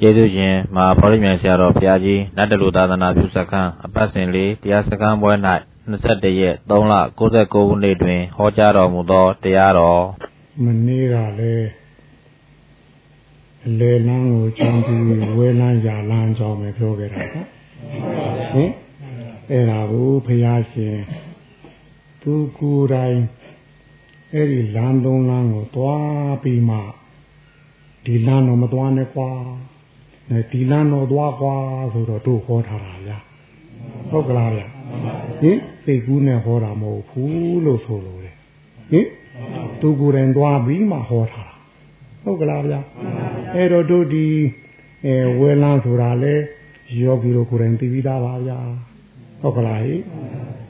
ကျေးဇူးရှင်မဟာဗောဓိမြိုင်ဆရာတော်ဘုရားကြီးနတ်တလူသာသနာပြုစခန်းအပတ်စဉ်လေးတရားစခန်းပွဲ၌21ရက်3လ69ခုနှစ်တွင် ဟောကြားတော်မူသောတရားတော်မနေ့ကလည်းအလေလန်းကိုချမ်းပြီးဝဲလန်းရာလန်းကြောင်းပဲပြောခဲ့တာနော်ဟင်အဲ့ဒါကိုဘုရားရှင်သူကိုယ်တိုင်အဲ့ဒီလမ်းသုံးလမ်းကိုသွားပြီးမှဒီလမ်းတော့မသွားနဲ့ကွာ ဒီလမ်းတော့သွားကွာဆိုတော့တို့ဟောထားတာဗျာဟုတ်ကလားဗျာဟင်စိတ်ကူးနဲ့ဟောတာမဟုတ်ဘူးလို့ဆိုလို့လေဟင်သူကိုယ်တိုင်သွားပြီးမှဟောထားတာဟုတ်ကလားဗျာအဲ့တော့တို့ဒီအဲဝဲလန်းဆိုတာလေယောဂီတို့ကိုယ်တိုင်သိပြီးသားပါဗျာဟုတ်ကလားဟ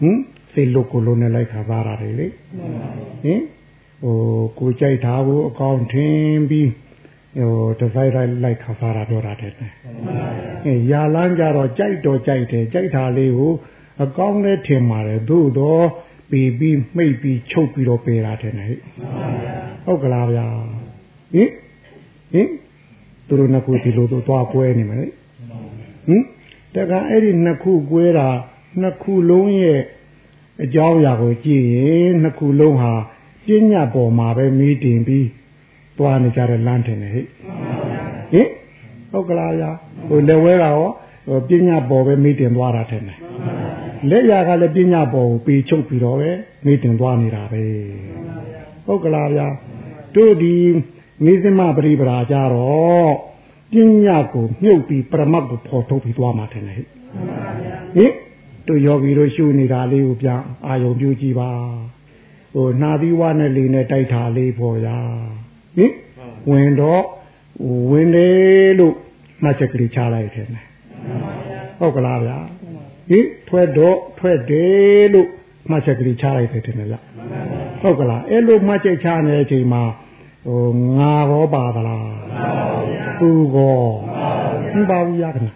င်စိတ်လုတ်ကိုလုံးနဲ့လိုက်ခါပါရတယ်လေဟင်ဟိုကိုကြိုက်တာကိုအကောင့်ထင်းပြီး ဟိုတစိုက်လိုက်လိုက်ခါစားတာပြောတာတဲ့အဲရာလန်းကြတော့ကြိုက်တော့ကြိုက်တယ်ကြိုက်တာလေးကိုအကောင့်နဲ့ထင်ပါတယ်သို့တော့ပြီးပြီးမှိတ်ပြီးချုပ်ပြီးတော့ပေးတာတဲ့ဟဲ့ဟုတ်ကလားဗျာဟင်ဟင်သူတို့နှစ်ခုဒီလိုတော့သွားပွဲနေမယ်လေဟင်တကအဲ့ဒီနှစ်ခုကွဲတာနှစ်ခုလုံးရဲ့အကြောင်းအရာကိုကြည့်ရင်နှစ်ခုလုံးဟာပညာပေါ်မှာပဲမီးတင်ပြီး သွားနေကြတဲ့လမ်းထင်တယ်ဟဲ့ဟင်ဟုတ်ကလားဗျာဟိုလက်ဝဲကရောပညာပေါ်ပဲမီးတင်သွားတာထင်တယ်လက်ရကလည်းပညာပေါ်ကိုပေချုပ်ပြီးတော့ပဲမီးတင်သွားနေတာပဲဟုတ်ကလားဗျာတို့ဒီမိစမပရိပရာကြတော့ပညာကိုမြုပ်ပြီးပရမတ်ကိုဖော်ထုတ်ပြီးသွားမှာထင်တယ်ဟဲ့ဟင်တို့ယောဂီတို့ရှုနေတာလေးကိုပြန်အာယုံပြုကြည့်ပါဟိုနှာသီးဝါနဲ့လေနဲ့တိုက်တာလေးပေါ်ရ ဟင်ဝင်တော့ဝင်တယ်လို့မှတ်ချက်ကလေးချလိုက်တယ်ဟုတ်ကလားဗျာဟင်ထွက်တော့ထွက်တယ်လို့မှတ်ချက်ကလေးချလိုက်တယ်တင်လားဟုတ်ကလားအဲ့လိုမှတ်ချက်ချနေတဲ့အချိန်မှာဟိုငါရောပါသလားသူကောမပါဘူးရခဏဟင်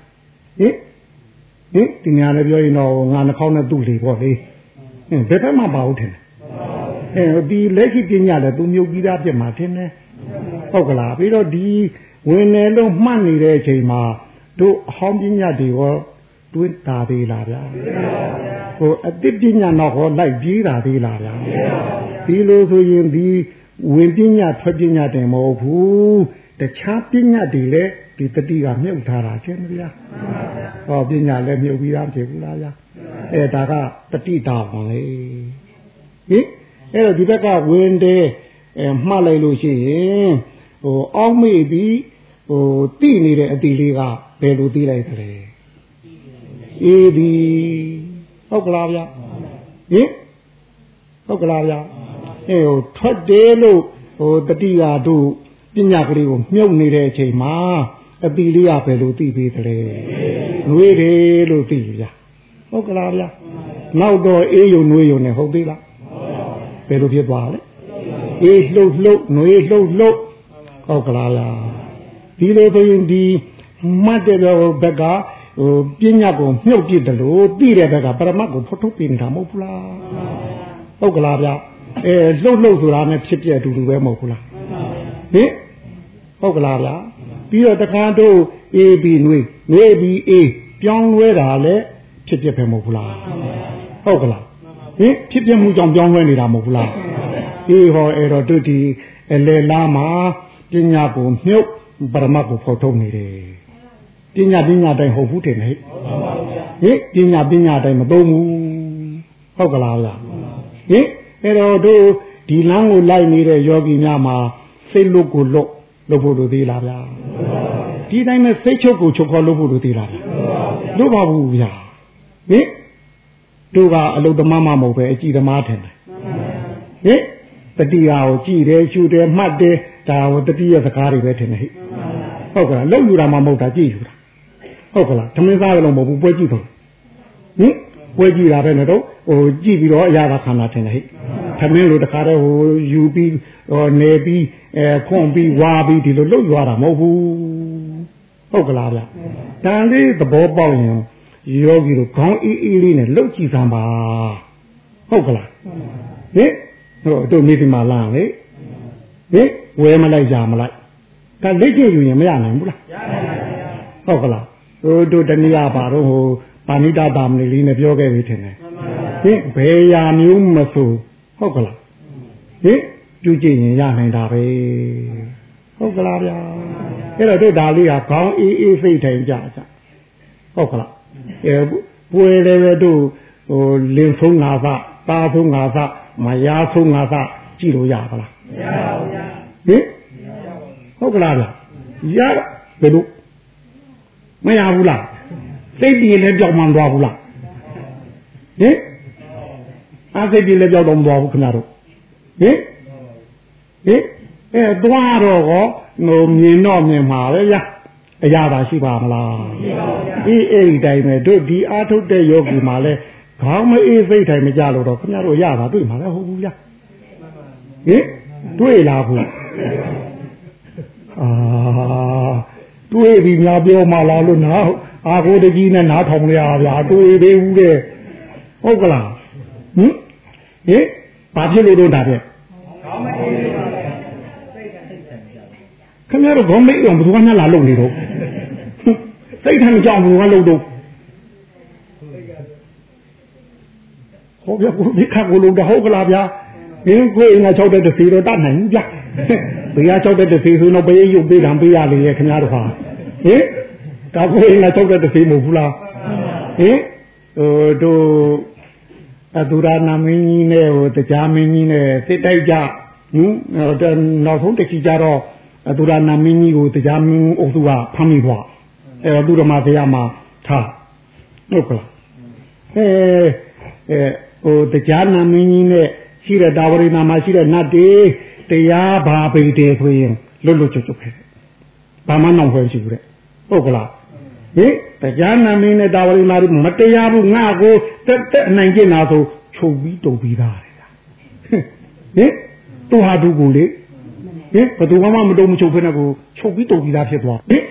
ဟင်ဒီညာလည်းပြောရင်တော့ငါနှာခေါင်းနဲ့သူ့လေပေါ့လေဟင်ဘယ်ဘက်မှပါဘူးထင်တယ်အဲဒီလက်ရှိပညာလည်းသူမြုပ်ပြီးသားဖြစ်မှာထင်တယ် ဟုတ်ကလားပြီးတော့ဒီဝင်နေလို့မှတ်နေတဲ့အချိန်မှာတို့အဟောင်းပညာတွေရောတွင်းတာသေးလားဗျာဟိုအတိပညာတော့ဟောလိုက်ပြေးတာသေးလားဗျာဒီလိုဆိုရင်ဒီဝင်ပညာထွက်ပညာတယ်မဟုတ်ဘူးတခြားပညာတွေလည်းဒီတတိကမြုပ်ထားတာချင်းဗျာဟောပညာလည်းမြုပ်ပြီးသားဖြစ်ဘူးလားဗျာအဲဒါကတတိတာပါလေဟင်အဲ့တော့ဒီဘက်ကဝင်တယ်အဲမှတ်လိုက်လို့ရှိရင် ဟိုအောက်မေ့ပြီးဟိုတိနေတဲ့အတီလေးကဘယ်လိုသိလိုက်သလဲအေးဒီဟုတ်ကလားဗျာဟင်ဟုတ်ကလားဗျာအဲဟိုထွက်တယ်လို့ဟိုတတိယတို့ပညာကလေးကိုမြုပ်နေတဲ့အချိန်မှာအပီလေးကဘယ်လိုသိပေးသလဲနှွေးတယ်လို့သိကြဟုတ်ကလားဗျာနောက်တော့အေးယုံနှွေးယုံနဲ့ဟုတ်သေးလားဘယ်လိုဖြစ်သွားလဲအေးလှုပ်လှုပ်နှွေးလှုပ်လှုပ် ဟုတ်ကလားဗျာဒီလိုဆိုရင်ဒီမှတ်တဲ့ဘက်ကဟိုပညာကိုမြုပ်ပြစ်တယ်လို့သိတဲ့ဘက်ကပရမတ်ကိုဖုတ်ထုတ်ပြင်တာမဟုတ်ဘူးလားဟုတ်ကလားဗျာအဲလှုပ်လှုပ်ဆိုတာနဲ့ဖြစ်ပြအတူတူပဲမဟုတ်ဘူးလားဟင်ဟုတ်ကလားဗျာပြီးတော့တခါတို့ AB နွေနွေ B A ပြောင်းလဲတာလည်းဖြစ်ပြပဲမဟုတ်ဘူးလားဟုတ်ကလားဟင်ဖြစ်ပြမှုကြောင့်ပြောင်းလဲနေတာမဟုတ်ဘူးလားအေးဟောအဲ့တော့တို့ဒီအလေလားမှာ ပညာကိုမြုပ်ပရမတ်ကိုဖော်ထုတ်နေတယ်ပညာပညာတိုင်းဟုတ်ဘူးတင်ဟဲ့ဟင်ပညာပညာတိုင်းမသုံးဘူးဟုတ်ကလားဗျာဟင်အဲ့တော့တို့ဒီလမ်းကိုလိုက်နေတဲ့ယောဂီများမှာစိတ်လွတ်ကိုလွတ်လုပ်ဖို့လိုသေးလားဗျာဒီတိုင်းမဲ့စိတ်ချုပ်ကိုချုပ်ခေါ်လုပ်ဖို့လိုသေးလားဗျာလို့ပါဘူးဗျာဟင်တို့ကအလုသမားမမဟုတ်ပဲအကြည်သမားထင်တယ်ဟင်တတိယကိုကြည်တယ်ရှုတယ်မှတ်တယ် ဒါဟိုတတိယစကားတွေပဲထင်တယ်ဟိဟုတ်ကလားလုံယူတာမှမဟုတ်တာကြည်ယူတာဟုတ်ကလားသမင်းသားလည်းမဟုတ်ဘူးပွဲကြည့်တော့ဟင်ပွဲကြည့်တာပဲနဲ့တော့ဟိုကြည့်ပြီးတော့အရာကခန္ဓာထင်တယ်ဟိသမင်းလိုတခါတော့ဟိုယူပြီးဟိုနေပြီးအဲခွန်ပြီးဝါပြီးဒီလိုလှုပ်ရွာတာမဟုတ်ဘူးဟုတ်ကလားဗျတန်လေးသဘောပေါက်ရင်ယောဂီတို့ခေါင်းအေးအေးလေးနဲ့လှုပ်ကြည့်စမ်းပါဟုတ်ကလားဟင်ဟိုတို့မိဒီမာလာလေ ဟင်ဝဲမလိုက်ကြမလိုက်ဒါလက်ကျယူရင်မရနိုင်ဘူးလားရနိုင်ပါဘူးဟုတ်ကလားဟိုတို့တနည်းပါတော့ဟိုပါဏိတတာမဏိလေးနဲ့ပြောခဲ့ပြီထင်တယ်ဟင်ဘယ်ရာမျိုးမဆိုဟုတ်ကလားဟင်ပြုကြည့်ရင်ရနိုင်တာပဲဟုတ်ကလားဗျာအဲ့တော့တို့ဒါလေးကခေါင်းအေးအေးစိတ်ထိုင်ကြကြဟုတ်ကလားအဲပွေလည်းပဲတို့ဟိုလင်ဆုံးငါသတာဆုံးငါသမယာဆုံးငါသကြည့်လို့ရပါလားမ ရပါဘူးဗျာဟင်ဟုတ်ကလားဗျာရဘယ်လိုမရဘူးလားစိတ်တည်လည်းကြောက်မှန်သွားဘူးလားဟင်အစိတ်တည်လည်းကြောက်တော့မသွားဘူးခင်ဗျားတို့ဟင်ဟင်အဲသွားတော့ဟောဟိုမြင်တော့မြင်မှာပဲဗျာအရာသာရှိပါမလားရှိပါဘူးဗျာအေးအဲ့ဒီတိုင်းပဲတို့ဒီအာထုတ်တဲ့ယောဂီမှာလဲခေါင်းမအေးစိတ်တိုင်းမကြလို့တော့ခင်ဗျားတို့ရတာတွေ့မှာလဲဟုတ်ဘူးဗျာဟင် တွေ့လားဘူးအာတွေ့ပြီများပြောမှလားလို့နာအာကိုတကြီးနဲ့နားထောင်ရဗျာတွေ့သေးဘူးတဲ့ဟုတ်ကလားဟင်ဟင်ဘာဖြစ်လို့တော့ဒါပြခေါင်းမအေးစိတ်ပါလေစိတ်ကစိတ်တယ်ခင်ဗျားတို့ခေါင်းမေးအောင်ဘယ်သူကမှလာလုံနေတော့စိတ်ထမ်းကြောင်ဘယ်သူကလုံတော့ဟောဗျာကိုဒီခါကိုလုံတော့ဟုတ်ကလားဗျာ ဟင်းကိုအင်္ဂါ6တဲ့တစ်စီတော့တတ်နိုင်ဘူးဗျာဘေးက6တဲ့တစ်စီဆိုတော့ဘေးရုပ်ပေးတာပေးရလေခင်ဗျားတို့ဟာဟင်ဒါကိုအင်္ဂါ6တဲ့တစ်စီမဟုတ်ဘူးလားဟင်ဟိုတို့အတူရာနာမင်းကြီးနဲ့ဟိုတရားမင်းကြီးနဲ့စစ်တိုက်ကြဟင်နောက်ဆုံးတစ်ချီကြတော့အတူရာနာမင်းကြီးကိုတရားမင်းအုပ်စုကဖမ်းမိသွားအဲတော့သူတော်မဆရာမထားဟုတ်ကလားအဲအဲဟိုတရားနာမင်းကြီးနဲ့ ရှိတဲ့တာဝရိနာမှာရှိတဲ့နတ်တွေတရားဘာပေတယ်ဆိုရင်လွတ်လွတ်ကျွတ်ကျွတ်ခဲ့တယ်ဘာမှနောက်ဖွဲ့ရှိဘူးတဲ့ဟုတ်ကလားဟင်တရားနာမင်းနဲ့တာဝရိနာတွေမတရားဘူးငါကိုတက်တက်နိုင်ကျင်တာဆိုချုပ်ပြီးတုံပြီးသားတယ်ဟင်သူဟာသူကိုလေဟင်ဘယ်သူမှမတုံမချုပ်ဖ ೇನೆ ကိုချုပ်ပြီးတုံပြီးသားဖြစ်သွားဟင်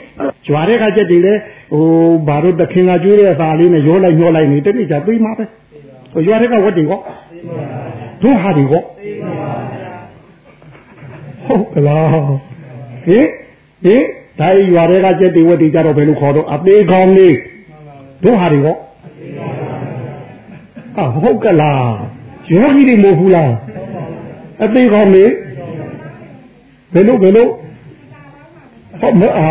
ကြွားတဲ့ခါကျက်တွေလေဟိုဘာလို့တခင်ကကျွေးတဲ့အစာလေးနဲ့ရောလိုက်ညှောလိုက်နေတတိကျသိမှာပဲဟိုရွာတဲ့ကဝတ်တွေကော တို့ဟာတွေကောဟုတ်ကလားဟင်ဟင်ဒါရွာတဲ့ကကျက်တွေဝတ်တွေကြတော့ဘယ်လိုခေါ်တော့အသေးကောင်းလေးတို့ဟာတွေကောဟာဟုတ်ကလားယောဂီတွေမဟုတ်ဘူးလားအသေးကောင်းလေးဘယ်လိုဘယ်လိုဟုတ်မအာ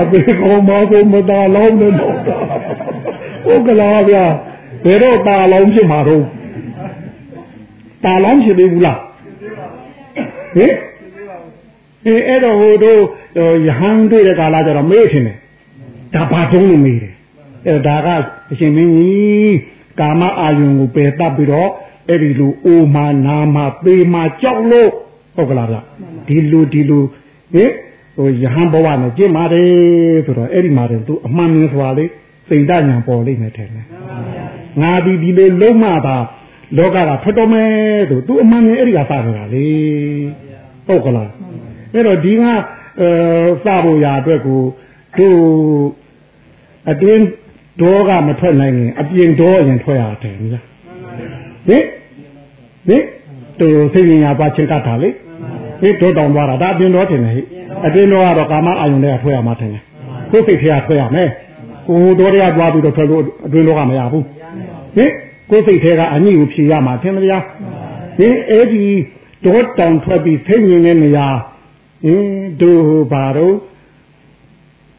အသေးကောင်းမကိုမတာလောင်းနေတော့ဟုတ်ကလားဗျာဘယ်တော့ตาလောင်းဖြစ်မှာတော့ ตาလောင်းဖြစ်သေးဘူးလားဟင်အဲအဲ့တော့ဟိုတို့ယဟန်တွေ့တဲ့ကာလကျတော့မေးထင်တယ်ဒါဘာတုံးလို့မေးတယ်အဲ့ဒါကအရှင်မင်းကြီးကာမအာယုံကိုပယ်တတ်ပြီးတော့အဲ့ဒီလိုအိုမာနာမာပေမာကြောက်လို့ဟုတ်ကလားဗျဒီလိုဒီလိုဟင်ဟိုယဟန်ဘဝနဲ့ကြင်ပါတယ်ဆိုတော့အဲ့ဒီမှာတော့သူအမှန်မြင်စွာလေးစိတ်ဓာတ်ညာပေါ်လိမ့်မယ်ထင်တယ်ငါဒီဒီလေးလုံးမတာ လောကကထွက်တော်မယ်ဆိုသူအမှန်မြင်အဲ့ဒီကစကြတာလေဟုတ်ကလားအဲ့တော့ဒီကအဲစဖို့ရာအတွက်ကိုတို့အတွင်းဒေါကမထွက်နိုင်ရင်အပြင်ဒေါအရင်ထွက်ရတယ်ဗျာဟင်ဟင်တို့သိဉာပါချင်းကတ်တာလေဟင်ဒေါတောင်သွားတာဒါအပြင်ဒေါထင်တယ်ဟိအတွင်းဒေါကတော့ကာမအာယုန်တွေကထွက်ရမှာထင်တယ်ကိုယ်စိတ်ထဲကထွက်ရမယ်ကိုယ်ဒေါတွေကသွားပြီးတော့ထွက်လို့အတွင်းဒေါကမရဘူးဟင် ကိုယ်စိတ်ထဲကအညိကိုဖြေရမှာထင်မလားဟင်အဲ့ဒီဒေါတောင်ထွက်ပြီးသိဉာတဲ့နေရာဟင်းတို့ဘာတော့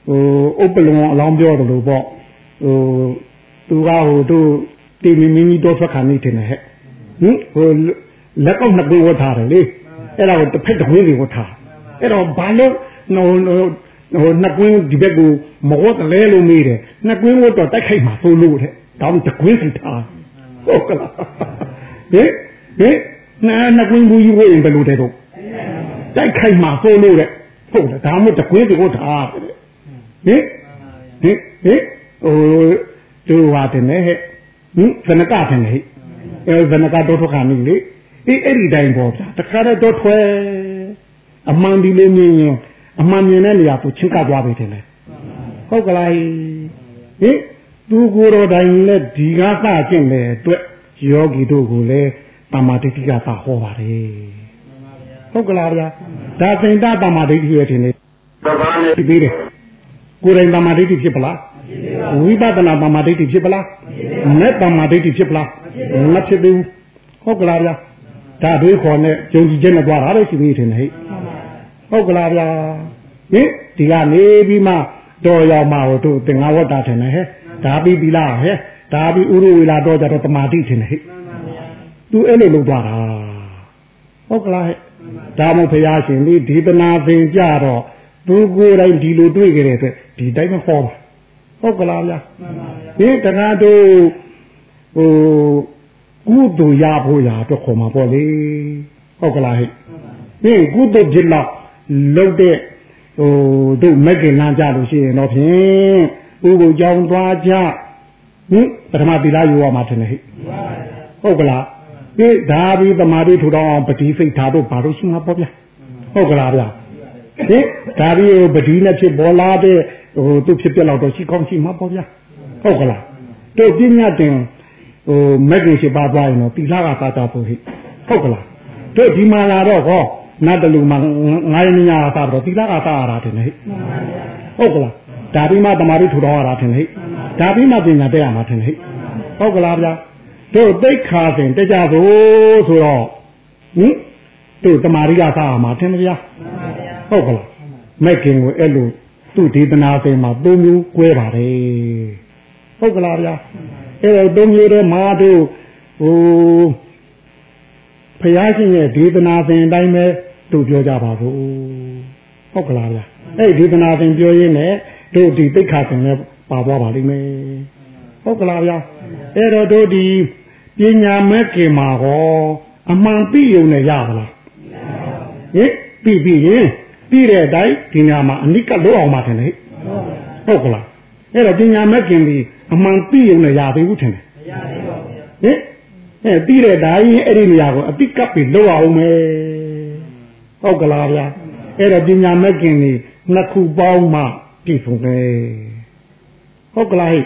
ဟိုဥပလုံအလောင်းပြောတယ်လို့ပေါ့ဟိုသူကဟိုတို့တီမီမင်းကြီးတော့ထွက်ခါနေတယ်ဟဲ့ဟင်ဟိုလက်ကောက်နှစ်ပေးဝတ်ထားတယ်လေအဲ့ဒါကိုတစ်ဖက်တစ်ဝင်းတွေဝတ်ထားအဲ့တော့ဘာလို့ဟိုဟိုနှစ်ကွင်းဒီဘက်ကိုမဝတ်လဲလို့မေးတယ်နှစ်ကွင်းဝတ်တော့တိုက်ခိုက်မှာဆိုလို့တဲ့ဒါမှတစ်ကွင်းစီထား ဟုတ်ကလားဟင်ဟင်နှစ်ကွင်းဘူးကြီးဝတ်ရင်ဘယ်လိုတဲ့တော့တိုက်ခိုက်မှာဆိုလို့တဲ့ဟုတ်တယ်ဒါမှမဟုတ်တကွင်းတကွထားတဲ့ဟင်ဟင်ဟင်ဟိုတို့ဟာတယ်နဲ့ဟဲ့ဟင်ဇနကတယ်နဲ့ဟဲ့အဲဇနကတော့ထွက်ခါနေလေအေးအဲ့ဒီတိုင်းပေါ့ဗျာတခါတော့ထွဲအမှန်ဒီလေးမြင်ရင်အမှန်မြင်တဲ့နေရာသူချင်းကပ်သွားပြီတယ်လေဟုတ်ကလားဟင် သူကိုယ်တော်တိုင်နဲ့ဒီကားစကျင့်တဲ့အတွက်ယောဂီတို့ကိုလည်းတမာတိတိကသာဟောပါတယ်ဟုတ်ကလားဗျာဒါစိန်တတမဒိဋ္ဌိရဲ့ထင်နေတဘာနဲ့ပြီးတယ်ဟကိုယ်တိုင်တမာဒိဋ္ဌိဖြစ်ပလားဝိပဿနာတမာဒိဋ္ဌိဖြစ်ပလားမဲ့တမာဒိဋ္ဌိဖြစ်ပလားမဖြစ်သေးဘူးဟုတ်ကလားဗျာဒါတွေးခေါ်နဲ့ယုံကြည်ချက်နဲ့ကြွားတာလို့ရှိသေးတယ်ဟဲ့ဟုတ်ကလားဗျာဟင်ဒီကနေပြီးမှတော်ရောက်မှတို့သင်္ဃဝတ္တထင်တယ်ဟဲ့ ဒါပြီးပြီလားဟဲ့ဒါပြီးဥရဝေလာတော့ကြတော့တမာတိထင်တယ်ဟဲ့သူအဲ့လိုလုပ်သွားတာဟုတ်ကလားဟဲ့ဒါမှဘုရားရှင်ဒီဒီပနာသင်ကြတော့သူကိုယ်တိုင်ဒီလိုတွေ့ကြတဲ့အတွက်ဒီတိုင်းမဟောပါဟုတ်ကလားဗျာဒီတခါတို့ဟိုကုသိုလ်ရဖို့ရာတော့ခေါ်မှာပေါ့လေဟုတ်ကလားဟဲ့ဒီကုသိုလ်ဖြစ်တော့လုတ်တဲ့ဟိုတို့မက်ကင်လမ်းကြလို့ရှိရင်တော့ဖြင့် ဥပုကြောင်းသွားကြဟင်ပထမသီလယူရမှာထင်တယ်ဟဲ့ဟုတ်ကလားဒီဒါပြီးတမာတိထူထောင်အောင်ပတိစိတ်ဓာတ်တို့ဘာလို့ရှိမှာပေါ့ဗျာဟုတ်ကလားဗျာဟင်ဒါပြီးပတိနဲ့ဖြစ်ပေါ်လာတဲ့ဟိုသူဖြစ်ပြလောက်တော့ရှိကောင်းရှိမှာပေါ့ဗျာဟုတ်ကလားတို့ပညာတင်ဟိုမက်ကင်ရှိပါသွားရင်တော့သီလကသာတာဖို့ဟိဟုတ်ကလားတို့ဒီမှာလာတော့ဟောနတ်တလူမှာငါးရင်းညာသာတော့သီလကသာရတာတင်ဟိဟုတ်ကလား ဒါပြီးမှတမာတိထူထောင်ရတာတင်ဟိဒါပြီးမှပညာတက်ရမှာတင်ဟိဟုတ်ကလားဗျာတို့တိတ်ခါစဉ်တကြဖို့ဆိုတော့ဟင်တို့တမာတိကသာရမှာတင်ဗျာဟုတ်ကလားမက်ကင်ကိုအဲ့လိုသူ့ဒေသနာစဉ်မှာသုံးမျိုး꿰ပါတယ်ဟုတ်ကလားဗျာအဲ့တော့သုံးမျိုးတည်းမှာတို့ဟိုဖယားရှင်ရဲ့ဒေသနာစဉ်အတိုင်းပဲတို့ပြောကြပါဘူးဟုတ်ကလားဗျာအဲ့ဒီဒေသနာစဉ်ပြောရင်းနဲ့ တို့ဒီတိတ်ခါစဉ်နဲ့ပါသွားပါလိမ့်မယ်ဟုတ်ကလားဗျာအဲ့တော့တို့ဒီပညာမဲ့ကေမှာဟောအမှန်သိုံနဲ့ရပါလားဟင်ပြီပြီရင်ပြီးတဲ့အတိုင်းဒီညာမှာအနိကလို့အောင်မှထင်တယ်ဟုတ်ကလားအဲ့တော့ပညာမဲ့ခင်ပြီးအမှန်သိုံနဲ့ရသေးဘူးထင်တယ်မရသေးပါဘူးဟင်အဲပြီးတဲ့အတိုင်းအဲ့ဒီနေရာကိုအတိကပ်ပြီးလို့အောင်မယ်ဟုတ်ကလားဗျာအဲ့တော့ပညာမဲ့ခင်ပြီးနှစ်ခုပေါင်းမှ ပြည့်စုံတယ်ဟုတ်ကလားဟိ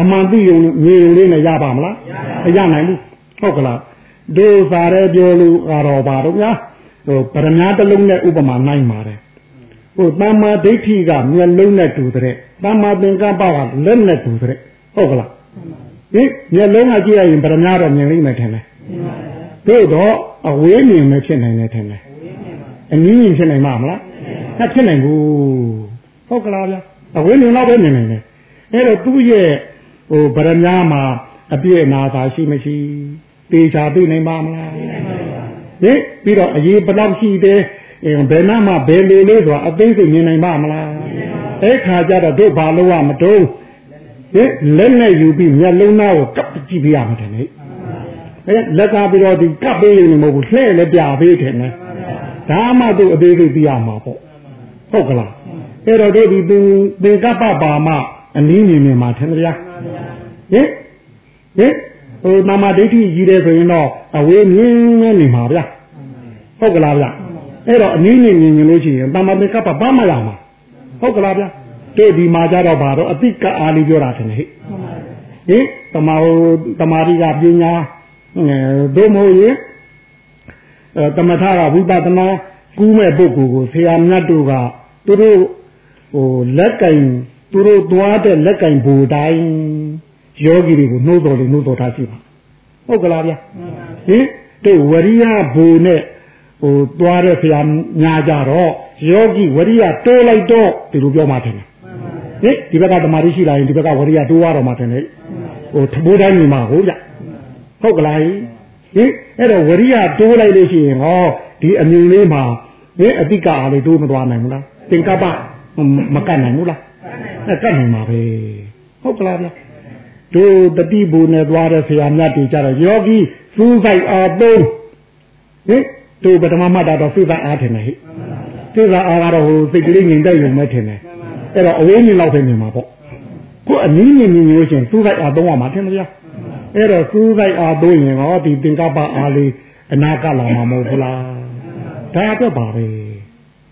အမှန်သိုံမြေုံလေးနဲ့ရပါမလားမရနိုင်ဘူးဟုတ်ကလားဒုစာရဲပြောလို့ကတော့ပါတော့ဗျာဟိုပရမတ်တလုံးနဲ့ဥပမာနိုင်ပါတယ်ဟိုတမ္မာဒိဋ္ဌိကမျက်လုံးနဲ့တူတဲ့တမ္မာသင်္ကပ္ပကလက်နဲ့တူတဲ့ဟုတ်ကလားဟင်မျက်လုံးကကြည့်ရရင်ပရမတ်တော့မြင်လိမ့်မယ်ထင်တယ်တို့တော့အဝေးမြင်မဖြစ်နိုင်နဲ့ထင်တယ်အနည်းမြင်ဖြစ်နိုင်မှာမလားမဖြစ်နိုင်ဘူး ဟုတ်ကလားဗျအဝေးမြင်တော့ပဲမြင်နိုင်တယ်အဲ့တော့သူ့ရဲ့ဟိုဗရမ ्या မှာအပြည့်အနာသာရှိမရှိတေချာသိနိုင်ပါမလားဟင်ပြီးတော့အရေးဘလောက်ရှိတယ်ဘယ်နာမှဘယ်လိုလေးဆိုတာအသိစိတ်မြင်နိုင်ပါမလားအဲ့ခါကျတော့တို့ဘာလို့ရမတုံးဟင်လက်နဲ့ယူပြီးမျက်လုံးသားကိုကပ်ကြည့်ပြရမှာတယ်လေအဲလက်ကားပြီးတော့ဒီကပ်ပေးရင်မဟုတ်ဘူးလှဲ့လည်းပြပေးတယ်နဲ့ဒါမှတို့အသေးစိတ်ပြရမှာပေါ့ဟုတ်ကလား အဲ့တော့တို့ဒီသင်သင်ကပ္ပပါမအနည်းမြင်မြင်မှာထင်ကြဟင်ဟင်ဟိုနာမဒိဋ္ဌိကြီးတယ်ဆိုရင်တော့အဝေးမြင်နေနေမှာဗျာဟုတ်ကလားဗျာအဲ့တော့အနည်းနည်းမြင်မြင်လို့ရှိရင်တမ္မာသင်္ကပ္ပဘာမှရမှာဟုတ်ကလားဗျာတို့ဒီမှာကြတော့ဘာတော့အတိကအားလေးပြောတာထင်တယ်ဟဲ့ဟင်တမာဟိုတမာရီကပညာဒုမဟုတ်ရင်တမထကဝိပဿနာကူးမဲ့ပုဂ္ဂိုလ်ကိုဆရာမြတ်တို့ကသူတို့ ဟိုလက်ကင်သူတို့သွားတဲ့လက်ကင်ဘူတိုင်းယောဂီတွေကိုနှိုးတော်လို့နှိုးတော်ထားရှိပါဟုတ်ကလားဗျာဟင်တို့ဝရိယဘူနဲ့ဟိုသွားတဲ့ဆရာညာကြတော့ယောဂီဝရိယတိုးလိုက်တော့ဒီလိုပြောမှတယ်ဟင်ဒီဘက်ကတမာတိရှိလာရင်ဒီဘက်ကဝရိယတိုးရတော့မှတယ်ဟိုထဘိုးတိုင်းညီမဟုတ်ဗျဟုတ်ကလားဟင်အဲ့တော့ဝရိယတိုးလိုက်လို့ရှိရင်ဟောဒီအမြင်လေးမှာဟင်အတိကအားလေးတိုးမသွားနိုင်ဘူးလားသင်္ကပ္ပ မကတ်နိုင်ဘူးလားအဲကတ်နိုင်မှာပဲဟုတ်ကလားဗျတို့တတိဘူနဲ့သွားတဲ့ဆရာမြတ်တွေကြတော့ယောဂီစူးစိုက်အားသုံးဟင်တို့ပထမမှတ်တာတော့စိတ်သာအားထင်တယ်ဟိစိတ်သာအားကတော့ဟိုစိတ်ကလေးငြိမ်သက်ရုံနဲ့ထင်တယ်အဲ့တော့အဝေးမြင်လောက်ပဲမြင်မှာပေါ့ကိုအနည်းငယ်မြင်လို့ရှင်စူးစိုက်အားသုံးရမှာထင်မလားအဲ့တော့စူးစိုက်အားသုံးရင်ဟောဒီသင်္ကပ္ပအားလေးအနာကလာမှာမဟုတ်ဘူးလားဒါအတွက်ပါပဲ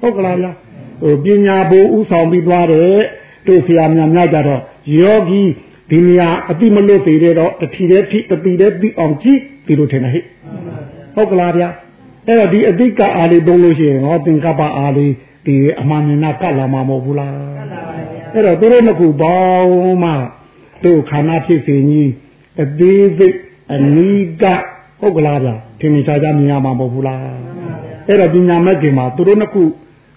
ဟုတ်ကလားဗျာ ဟိုပညာဘိုးဥဆောင်ပြီးသွားတယ်တို့ဆရာများများကြတော့ယောဂီဒီနေရာအတိမလွတ်သေးတဲ့တော့တတိတဲ့တိတတိတဲ့ပြီးအောင်ကြည့်ဒီလိုထင်တယ်ဟဲ့ဟုတ်ကလားဗျာအဲ့တော့ဒီအတိကအားလေးသုံးလို့ရှိရင်ဟောသင်္ကပ္ပအားလေးဒီအမှန်မြင်နာကတ်လာမှာမဟုတ်ဘူးလားအဲ့တော့သူတို့နှစ်ခုပေါင်းမှတို့ခန္ဓာဖြစ်စဉ်ကြီးအသေးစိတ်အနိကဟုတ်ကလားဗျာထင်ရှားကြမြင်ရမှာမဟုတ်ဘူးလားအဲ့တော့ပညာမဲ့ခင်မှာသူတို့နှစ်ခု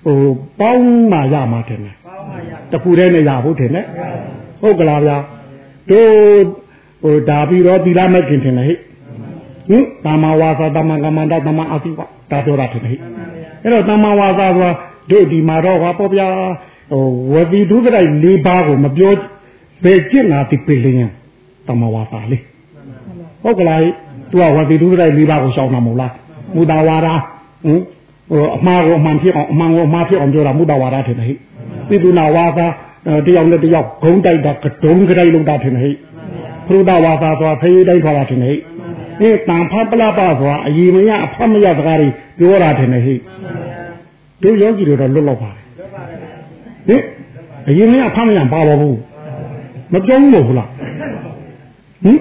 ဟိုပေါင်းမှရမှာတယ်တခုတည်းနဲ့ရဖို့တယ်နဲ့ဟုတ်ကလားဗျာတို့ဟိုဒါပြီးတော့သီလမဲ့ခင်ထင်တယ်ဟဲ့ဟင်တမဝါစာတမကမန္တတမအသိဝဒါပြောတာထင်တယ်ဟဲ့အဲ့တော့တမဝါစာဆိုတာတို့ဒီမှာတော့ဟောပေါ့ဗျာဟိုဝတိဒုက္ခလိုက်၄ပါးကိုမပြောဘယ်ကျင့်လာတိပိလင်းတမဝါစာလေးဟုတ်ကလားသူကဝတိဒုက္ခလိုက်၄ပါးကိုရှောင်တာမဟုတ်လားမူတာဝါဒဟင် ဟိုအမှားကိုအမှန်ဖြစ်အောင်အမှန်ကိုအမှားဖြစ်အောင်ပြောတာမူတာဝါဒထင်တယ်ဟဲ့ပိတုနာဝါစာတယောက်နဲ့တယောက်ဂုံးတိုက်တာကတုံးကြိုက်လို့တာထင်တယ်ဟဲ့ဘုရားဝါစာဆိုတာဖေးတိုင်းထွာတာထင်တယ်ဟဲ့အဲတန်ဖပလပဆိုတာအยีမရအဖမရစကားတွေပြောတာထင်တယ်ဟဲ့တို့ယောဂီတွေတော့လွတ်လောက်ပါတယ်ဟင်အရင်ကအဖမရပါပါဘူးမပြောဘူးလို့လားဟင်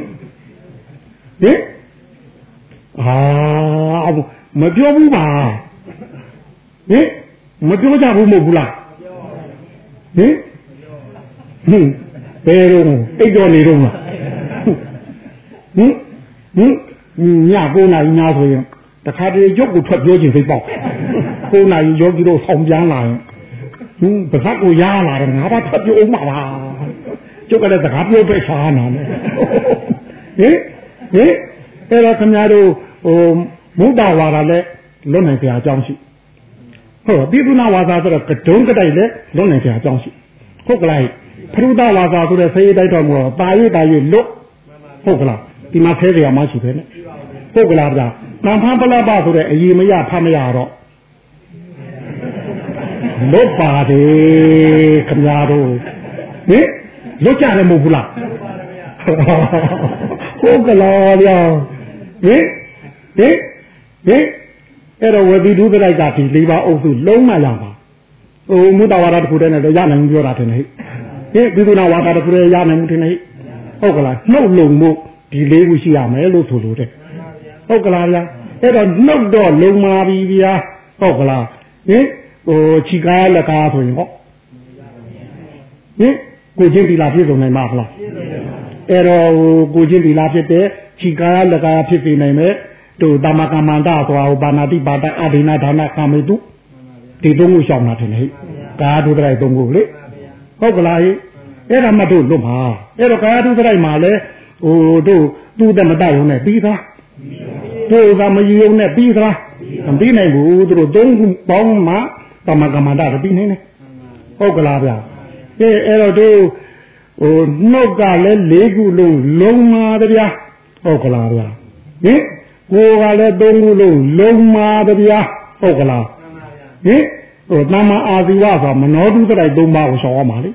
ဟင်အာမပြောဘူးပါ ဟင်မပြောကြဘူးမဟုတ်ဘူးလားဟင်ဟင်ဘယ်တော့အိတ်တော်နေတော့ဟင်ဟင်ည9နာရီနာဆိုရင်တခါတည်းရုပ်ကိုထွက်ပြောခြင်းစိတ်ပေါက်9နာရီယောဂီတို့ဆောင်ပြန်လာရင်ဟင်းပဇက်ကိုရလာတယ်ငါဘာထွက်ပြောအောင်ပါလားကျုပ်ကလည်းစကားပြောပဲရှားနာမယ်ဟင်ဟင်အဲ့တော့ခင်ဗျားတို့ဟိုမုဒ္ဒဝါဒလည်းလွတ်နိုင်ကြအကြောင်းရှိ ဟုတ်ပိသုနာဝါစာဆိုတော့ကဒုံးကတိုက်လည်းလွတ်နိုင်ကြအကြောင်းရှိဟုတ်ကလားဖရုဒဝါစာဆိုတဲ့ဆေးတိုက်တော်မူတော့တာရတာရလွတ်ဟုတ်ကလားဒီမှာဆဲကြရမရှိပဲနဲ့ဟုတ်ကလားဗျာတန်ဖန်ပလပဆိုတဲ့အည်မရဖမရတော့လွတ်ပါတယ်ခင်ဗျားတို့ဟင်လွတ်ကြတယ်မဟုတ်ဘူးလားဟုတ်ကလားဗျာဟင်ဟင်ဟင် အဲ့တော့ဝေဒီဒုဒလိုက်ကဒီ၄ပါးအုပ်စုလုံးမရပါဟိုမုတ္တဝါဒတစ်ခုတည်းနဲ့တော့ရနိုင်ပြောတာထင်တယ်ဟဲ့ဒီကုနာဝါဒတစ်ခုတည်းရနိုင်မှုထင်တယ်ဟုတ်ကလားနှုတ်လုံမှုဒီလေးခုရှိရမယ်လို့ဆိုလို့တဲ့ဟုတ်ကလားဗျာအဲ့တော့နှုတ်တော့လုံမာပြီဗျာဟုတ်ကလားဟင်ဟိုခြိကားလက်ကားဆိုရင်ဟောဟင်ကိုချင်းဒီလာပြည့်စုံနိုင်မှာလားအဲ့တော့ကိုချင်းဒီလာဖြစ်တဲ့ခြိကားလက်ကားဖြစ်နေနိုင်မယ် တို့တမကမန္တသွားဟိုဘာနာတိပါဒအဒိနာဒါနကာမေတုဒီသုံးခုရှောင်တာထင်တယ်ကာဒုဒရိုက်သုံးခုလေဟုတ်ကလားအဲ့ဒါမှတို့လွတ်မှာအဲ့တော့ကာဒုဒရိုက်မှာလဲဟိုတို့သူ့တမတရုံနဲ့ပြီးသားတို့ကမယူုံနဲ့ပြီးသားမပြီးနိုင်ဘူးသူတို့သုံးခုပေါင်းမှတမကမန္တပြီးနေတယ်ဟုတ်ကလားဗျာအဲအဲ့တော့တို့ဟိုနှုတ်ကလည်း၄ခုလုံးလုံးမာဗျာဟုတ်ကလားဗျာဟင် ကိုယ်ကလည်းသုံးခုလုံးလုံးမာဗျာဟုတ်ကလားဟင်ဟိုတမ္မာအာဇီဝဆိုမနောတုတ္တရိုက်သုံးပါးကိုရှောင်ရမှာလေ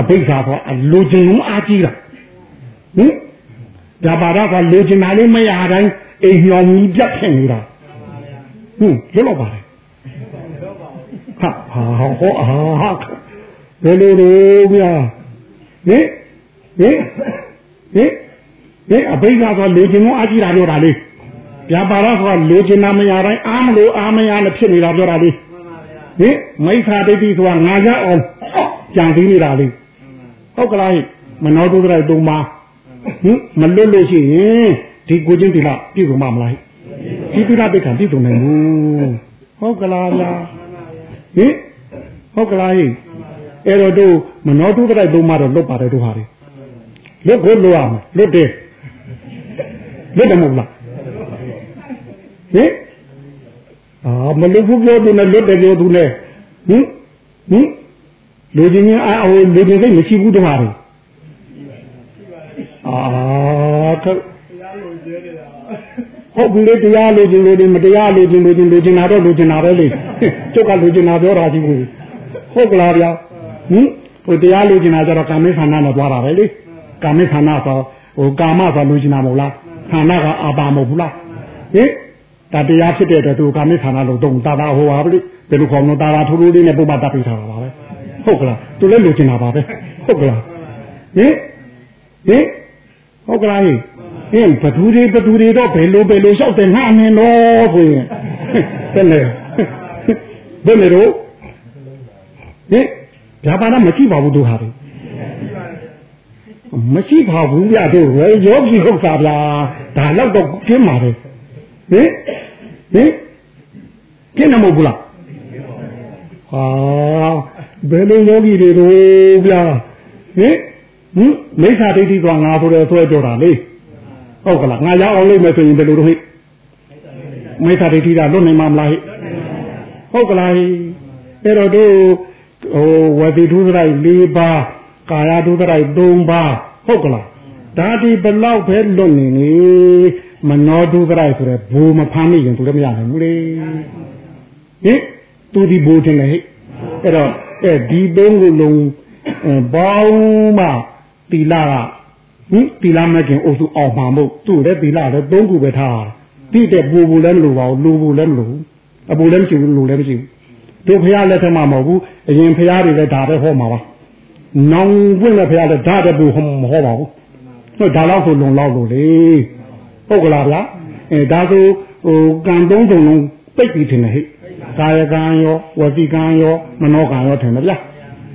အဘိဓါဆိုအလိုချင်လုံးအားကြီးတာဟင်ဒါပါတော့ကလိုချင်တာလေးမရတိုင်းအိမ်ညောင်ကြီးပြတ်ဖြစ်နေတာဟင်လွတ်တော့ပါတယ်ဟာဟာဟောအာဘယ်လိုလဲဗျာဟင်ဟင်ဟင်ဟင်အဘိဓါဆိုလိုချင်လုံးအားကြီးတာပြောတာလေ ဗျာပါတော့ကလိုချင်တာမရတိုင်းအားမလို့အားမရနဲ့ဖြစ်နေတာပြောတာလေဟင်မိစ္ဆာဒိဋ္ဌိဆိုတာငါရအောင်ကြံပြီးနေတာလေဟုတ်ကလားမနောတုဒ္ဒရိုက်တုံးပါဟင်မလွတ်လို့ရှိရင်ဒီကိုချင်းဒီလားပြည့်စုံမှာမလားဒီပိဋကပိဋကပြည့်စုံနိုင်ဘူးဟုတ်ကလားဗျာဟင်ဟုတ်ကလားဟိအဲ့တော့တို့မနောတုဒ္ဒရိုက်တုံးမှာတော့လွတ်ပါတယ်တို့ဟာလေလွတ်ကိုလွတ်ရမယ်လွတ်တယ်လွတ်တယ်မဟုတ်လား ဟင်အာမလွတ်ဘူးပြောသူနဲ့လွတ်တယ်ပြောသူနဲ့ဟင်ဟင်လူချင်းချင်းအာဟိုလူချင်းစိတ်မရှိဘူးတမှားတယ်အာဟုတ်ဘူးလေတရားလူချင်းလူတွေမတရားလူချင်းလူချင်းလူချင်းနာတော့လူချင်းနာပဲလေကျုပ်ကလူချင်းနာပြောတာကြီးဘူးဟုတ်ကလားဗျာဟင်ဟိုတရားလူချင်းနာကြတော့ကာမိခန္ဓာနဲ့သွားတာပဲလေကာမိခန္ဓာဆိုဟိုကာမဆိုလူချင်းနာမဟုတ်လားခန္ဓာကအာပါမဟုတ်ဘူးလားဟင် ဒါတရားဖြစ်တဲ့အတွက်သူကာမိခန္ဓာလို့တုံတာတာဟိုပါလေဘယ်လိုခေါ်လို့တာတာထိုးထိုးလေးနဲ့ပုပ္ပတတ်ပြီးထားတာပါပဲဟုတ်ကလားသူလည်းလူချင်းနာပါပဲဟုတ်ကလားဟင်ဟင်ဟုတ်ကလားဟင်ဟင်ဘသူတွေဘသူတွေတော့ဘယ်လိုဘယ်လိုလျှောက်တယ်ငါမင်းတော့ဆိုရင်ဘယ်လဲဘယ်လဲတော့ဟဟင်ဗျာပါဒမရှိပါဘူးတို့ဟာတွေမရှိပါဘူးဗျတို့ဝယ်ရောပြီဟုတ်တာဗျာဒါတော့တော့ကျင်းပါပဲ ဟင်ဟင်ကျင်းနေမဟုတ်ဘူးလားဟာဘယ်လိုယောဂီတွေတို့ဗျာဟင်ဟင်မိစ္ဆာဒိဋ္ဌိကငါဆိုတယ်ဆွဲကြောတာလေဟုတ်ကလားငါရောက်အောင်လုပ်မယ်ဆိုရင်ဘယ်လိုလုပ်ဟိမိစ္ဆာဒိဋ္ဌိကလွတ်နိုင်မှာမလားဟိဟုတ်ကလားအဲ့တော့တို့ဟိုဝတိဒုစရိုက်၄ပါးကာယဒုစရိုက်၃ပါးဟုတ်ကလားဒါဒီဘလောက်ပဲလွတ်နေနေ မနောဒုစရိုက်ဆိုတဲ့ဘူမဖမ်းမိရင်သူလည်းမရနိုင်ဘူးလေဟင်သူဒီဘူတင်လေဟိအဲ့တော့အဲဒီသုံးခုလုံးဘောင်းမှတီလာကဟင်တီလာမကင်အုပ်စုအောင်မှာမို့သူ့လည်းတီလာလည်းသုံးခုပဲထားတိတဲ့ပူပူလည်းမလိုပါဘူးလူပူလည်းမလိုဘူးအပူလည်းမရှိဘူးလူလည်းမရှိဘူးတို့ဖះလက်ထက်မှာမဟုတ်ဘူးအရင်ဖះတွေလည်းဒါပဲဟောမှာပါနောင်ပွင့်တဲ့ဖះလည်းဒါတပူဟောမဟောပါဘူးဟိုဒါတော့ဆိုလုံလောက်လို့လေ ဟုတ်ကလားဗျာအဲဒါဆိုဟိုကံသုံးစုံလုံးပိတ်ပြီးထင်တယ်ဟဲ့ကာယကံရောဝစီကံရောမနောကံရောထင်တယ်ဗျာ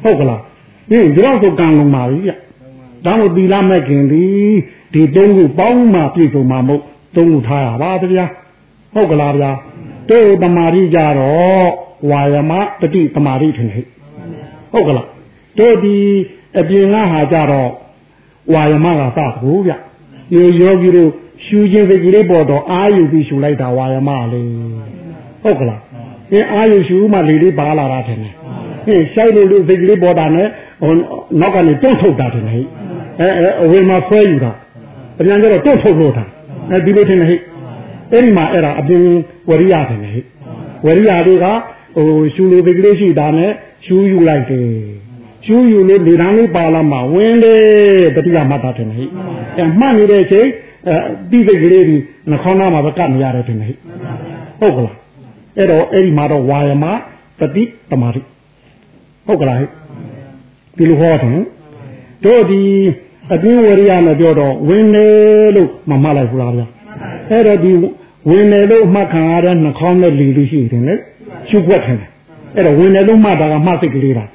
ဟုတ်ကလားဟင်းဒီတော့ဆိုကံလုံးပါပြီဗျဒါမို့သီလမဲ့ခင်ဒီဒီသုံးခုပေါင်းမှပြည့်စုံမှာမို့သုံးခုထားရပါဗျာဟုတ်ကလားဗျာတို့တမာရီကြတော့ဝါယမတတိတမာရီထင်ဟဲ့ဟုတ်ကလားတို့ဒီအပြင်ကဟာကြတော့ဝါယမကသဘူးဗျယောယောဂီတို့ ရှူခြင်းစိတ်ကလေးပေါ်တော့အာယူပြီးရှူလိုက်တာဝါယမလေးဟုတ်ကလားအင်းအာယူရှူမှလေလေးပါလာတာထင်တယ်ဟင်းရှိုက်လို့လို့စိတ်ကလေးပေါ်တာနဲ့ဟိုနောက်ကနေတွန့်ထုတ်တာထင်တယ်ဟဲ့အဲအဲအဝေမှာဆွဲယူတာအပြန်ကျတော့တွန့်ထုတ်လို့တာအဲဒီလိုထင်တယ်ဟဲ့အဲ့ဒီမှာအဲ့ဒါအပြင်ဝရိယထင်တယ်ဟဲ့ဝရိယတွေကဟိုရှူလို့စိတ်ကလေးရှိတာနဲ့ရှူယူလိုက်တယ်ရှူယူလို့လေတန်းလေးပါလာမှဝင်လေတတိယမှတ်တာတယ်ဟိအဲမှတ်နေတဲ့အချိန်အဲ တိစိတ်ကလေးဒီနှခေါင်းသားမှာပဲကတ်နေရတယ်တယ်ဟိဟုတ်ကလားအဲ့တော့အဲ့ဒီမှာတော့ဝါယမတတိတမာတိဟုတ်ကလားဟိဒီလိုဟောတယ်တို့ဒီအတွင်းဝရိယနဲ့ပြောတော့ဝင်လေလို့မမှတ်လိုက်ဘူးလားဗျာအဲ့တော့ဒီဝင်လေလို့မှတ်ခံရတဲ့နှခေါင်းနဲ့လီလို့ရှိတယ်လေရှုွက်တယ်အဲ့တော့ဝင်လေလို့မှတ်တာကမှတ်စိတ်ကလေးတာ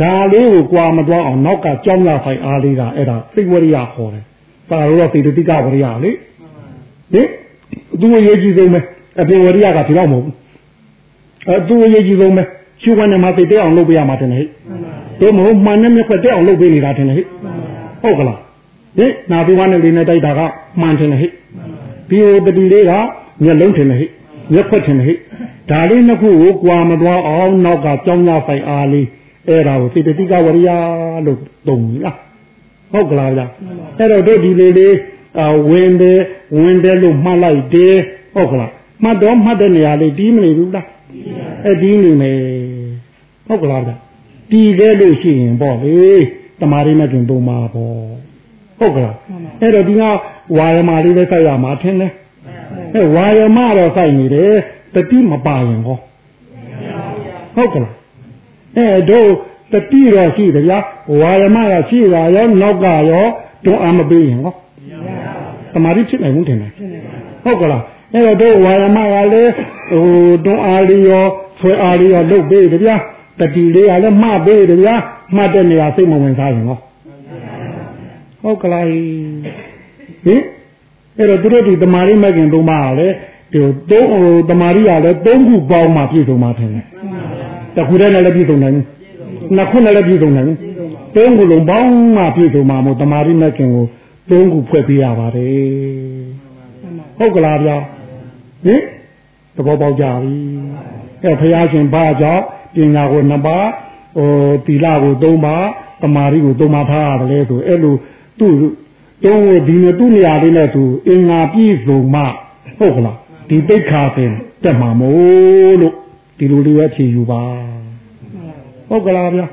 ဒါလေးကိုကြွာမသွားအောင်နောက်ကကြောင်းရဖိုင်အားလေးကအဲ့ဒါစိတ်ဝရိယခေါ်တယ် ပါလို့တော့သေတတိကဝရိယလေဟင်သူ့ရေးကြည့်ဆုံးပဲအပြင်ဝရိယကဒီတော့မဟုတ်ဘူးအဲသူ့ရေးကြည့်ဆုံးပဲရှုခွင့်နဲ့မှသိတဲ့အောင်လုပ်ပေးရမှာတင်ဟဲ့တို့မဟုတ်မှန်နဲ့မြက်ခွက်တဲ့အောင်လုပ်ပေးနေတာတင်ဟဲ့ဟုတ်ကလားဟင်နာပြီးဝါနဲ့လေးနဲ့တိုက်တာကမှန်တင်ဟဲ့ဒီတတိလေးကမျက်လုံးတင်ဟဲ့မျက်ခွက်တင်ဟဲ့ဒါလေးနှစ်ခုကိုကြွာမသွားအောင်နောက်ကကြောင်းရဖိုင်အားလေးအဲ့ဒါကိုစေတသိကဝရိယလို့သုံးလား ဟုတ်ကလားဗျာအဲ့တော့တို့ဒီလေးလေးဝင်တယ်ဝင်တယ်လို့မှတ်လိုက်တယ်ဟုတ်ကလားမှတ်တော့မှတ်တဲ့နေရာလေးတီးမနေဘူးလားအဲ့ဒီနေမယ်ဟုတ်ကလားဗျာတီးခဲ့လို့ရှိရင်ပေါ့လေတမာရီနဲ့တွင်ပုံမှာပေါ့ဟုတ်ကလားအဲ့တော့ဒီကဝါယမလေးလည်းစိုက်ရမှာထင်တယ်အဲ့ဝါယမတော့စိုက်နေတယ်တတိမပါရင်ဟောဟုတ်ကလားအဲတို့ တတိတော့ရှိတယ်ဗျာဝါယမကရှိတာရောနောက်ကရောတွန်းအားမပေးရင်ဟောတမာရီဖြစ်နိုင်ဘူးထင်တယ်ဟုတ်ကလားအဲ့တော့တို့ဝါယမကလည်းဟိုတွန်းအားလေးရောဆွဲအားလေးရောလုပ်ပေးတယ်ဗျာတတိလေးကလည်းမှတ်ပေးတယ်ဗျာမှတ်တဲ့နေရာစိတ်မဝင်စားရင်ဟောဟုတ်ကလားဟင်အဲ့တော့သူတို့ဒီတမာရီမကင်သုံးပါကလည်းဒီသုံးဟိုတမာရီကလည်းသုံးခုပေါင်းမှပြည့်စုံမှထင်တယ်တခုတည်းနဲ့လည်းပြည့်စုံနိုင်ဘူး နှစ်ခုနဲ့လည်းပြည့်စုံနိုင်ဘူးသုံးခုလုံးပေါင်းမှပြည့်စုံမှာမို့တမာရီမကင်ကိုသုံးခုဖွဲ့ပေးရပါတယ်ဟုတ်ကလားဗျာဟင်သဘောပေါက်ကြပြီအဲဘုရားရှင်ဘာကြောင့်ပညာကိုနှစ်ပါးဟိုသီလကိုသုံးပါးတမာရီကိုသုံးပါးထားရတယ်ဆိုအဲ့လိုသူ့တုံးဒီနဲ့သူ့နေရာလေးနဲ့သူအင်္ဂါပြည့်စုံမှဟုတ်ကလားဒီတိတ်ခါပင်တက်မှာမို့လို့ဒီလိုလေးပဲဖြေယူပါ ဟုတ်ကလားဗျာ